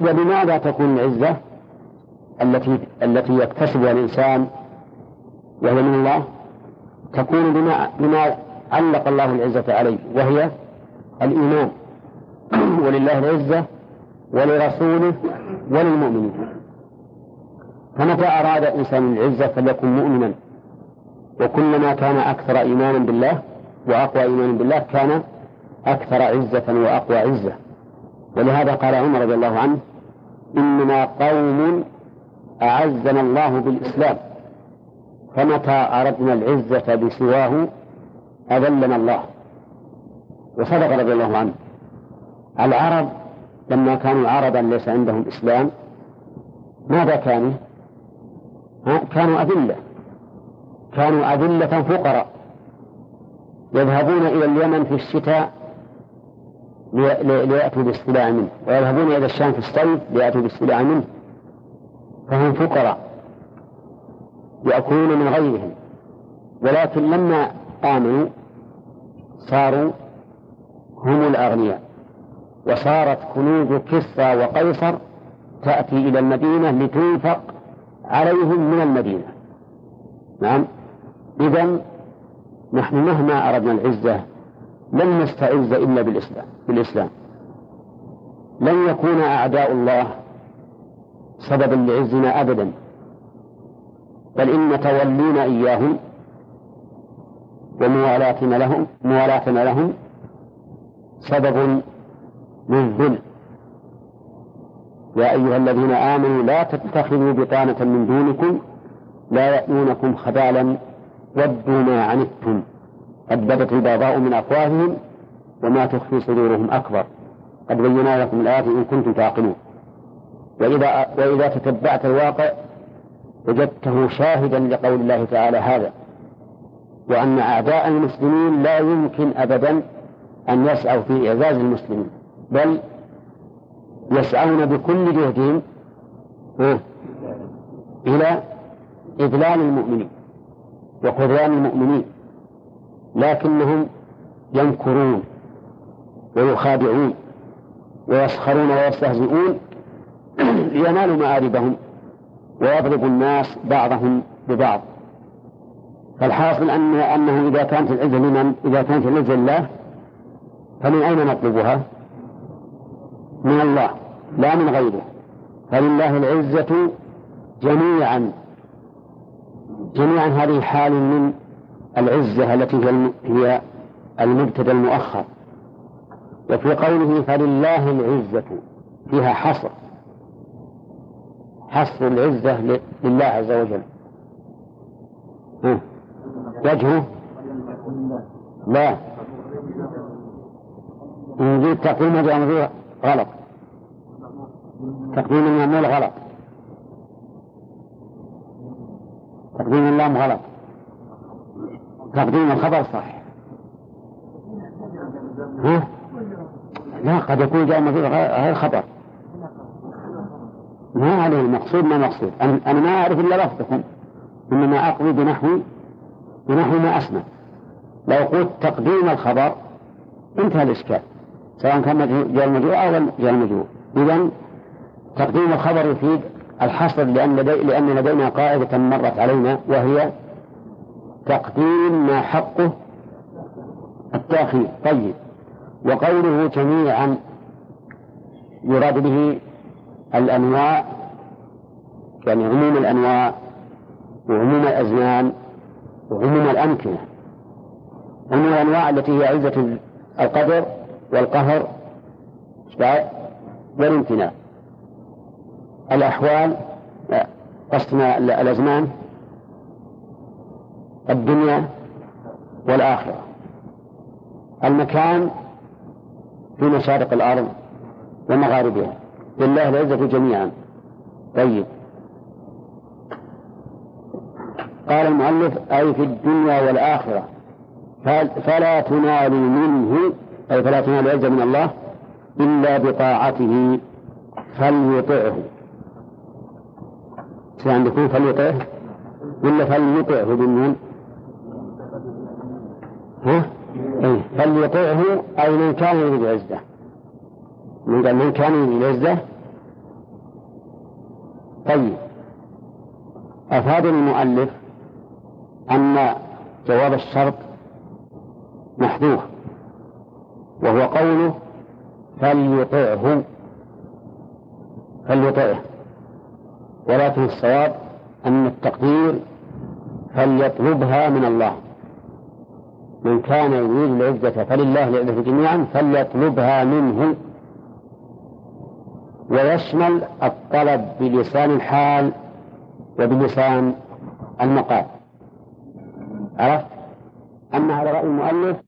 وبماذا تكون العزة التي التي يكتسبها الإنسان وهي من الله؟ تكون بما بما علق الله العزة عليه وهي الإيمان. ولله العزة ولرسوله وللمؤمنين. فمتى أراد الإنسان العزة فليكن مؤمنا؟ وكلما كان أكثر إيمانا بالله وأقوى إيمانا بالله كان أكثر عزة وأقوى عزة. ولهذا قال عمر رضي الله عنه إننا قوم أعزنا الله بالإسلام فمتى أردنا العزة بسواه أذلنا الله. وصدق رضي الله عنه. العرب لما كانوا عربا ليس عندهم إسلام ماذا كانوا؟ كانوا أذلة. كانوا أذلة فقراء يذهبون إلى اليمن في الشتاء ليأتوا باستلاع منه ويذهبون إلى الشام في الصيف ليأتوا باستلاع منه فهم فقراء يأكلون من غيرهم ولكن لما آمنوا صاروا هم الأغنياء وصارت كنوز كسرى وقيصر تأتي إلى المدينة لتنفق عليهم من المدينة. نعم. إذا نحن مهما أردنا العزة لن نستعز إلا بالإسلام بالإسلام. لن يكون أعداء الله سببا لعزنا أبدا. بل إن تولينا إياهم وموالاتنا لهم موالاتنا لهم سبب للذل. يا أيها الذين آمنوا لا تتخذوا بطانة من دونكم لا يأتونكم خبالا ودوا ما عنتم. قد بدت البغضاء من أفواههم وما تخفي صدورهم أكبر. قد بينا لكم الآيات إن كنتم تعقلون. وإذا وإذا تتبعت الواقع وجدته شاهدا لقول الله تعالى هذا. وأن أعداء المسلمين لا يمكن أبدا أن يسعوا في إعزاز المسلمين بل يسعون بكل جهدهم إلى إذلال المؤمنين. وخذلان المؤمنين لكنهم يمكرون ويخادعون ويسخرون ويستهزئون لينالوا مآربهم ويضرب الناس بعضهم ببعض. فالحاصل أن أنه إذا كانت العزة لمن؟ إذا كانت العزة لله فمن أين نطلبها؟ من الله لا من غيره. فلله العزة جميعا. جميعا هذه حال من العزة التي هي المبتدأ المؤخر. وفي قوله فلله العزة فيها حصر. حصر العزة لله عز وجل. وجهه؟ لا. نجيب تقديم وجه غلط. تقديم المعمول غلط. تقديم اللام غلط. تقديم الخبر صح ها؟ لا قد يكون جاء مفعول غير خبر. ما عليه المقصود ما مقصود أنا ما أعرف إلا لفظكم. إنما أقضي بنحو بنحو ما أسمع. لو قلت تقديم الخبر انتهى الإشكال. سواء كان جاء المجهول أو جاء المجهول إذا تقديم الخبر يفيد الحصر لأن, لدي لأن لدينا قاعدة مرت علينا وهي تقديم ما حقه التأخير. طيب. وقوله جميعا يراد به الأنواع يعني عموم الأنواع وعموم الأزمان وعموم الأمكنة. عموم الأنواع التي هي عزة القدر والقهر والامتناع. الأحوال قصدنا الأزمان الدنيا والآخرة. المكان في مشارق الأرض ومغاربها. لله العزة جميعا. طيب. قال المؤلف أي في الدنيا والآخرة. فلا تنال منه أي فلا تنال العزة من الله إلا بطاعته فليطعه. عندكم فليطعه ولا فليطعه بالنون ها؟ إيه. فليطعه أي من كان يريد العزة من قال من كان يريد العزة طيب. أفاد المؤلف أن جواب الشرط محذوف وهو قوله فليطعه فليطعه ولكن الصواب أن التقدير فليطلبها من الله. من كان يريد العزة فلله العزة جميعا فليطلبها منه. ويشمل الطلب بلسان الحال وبلسان المقال. عرفت؟ أما على رأي المؤلف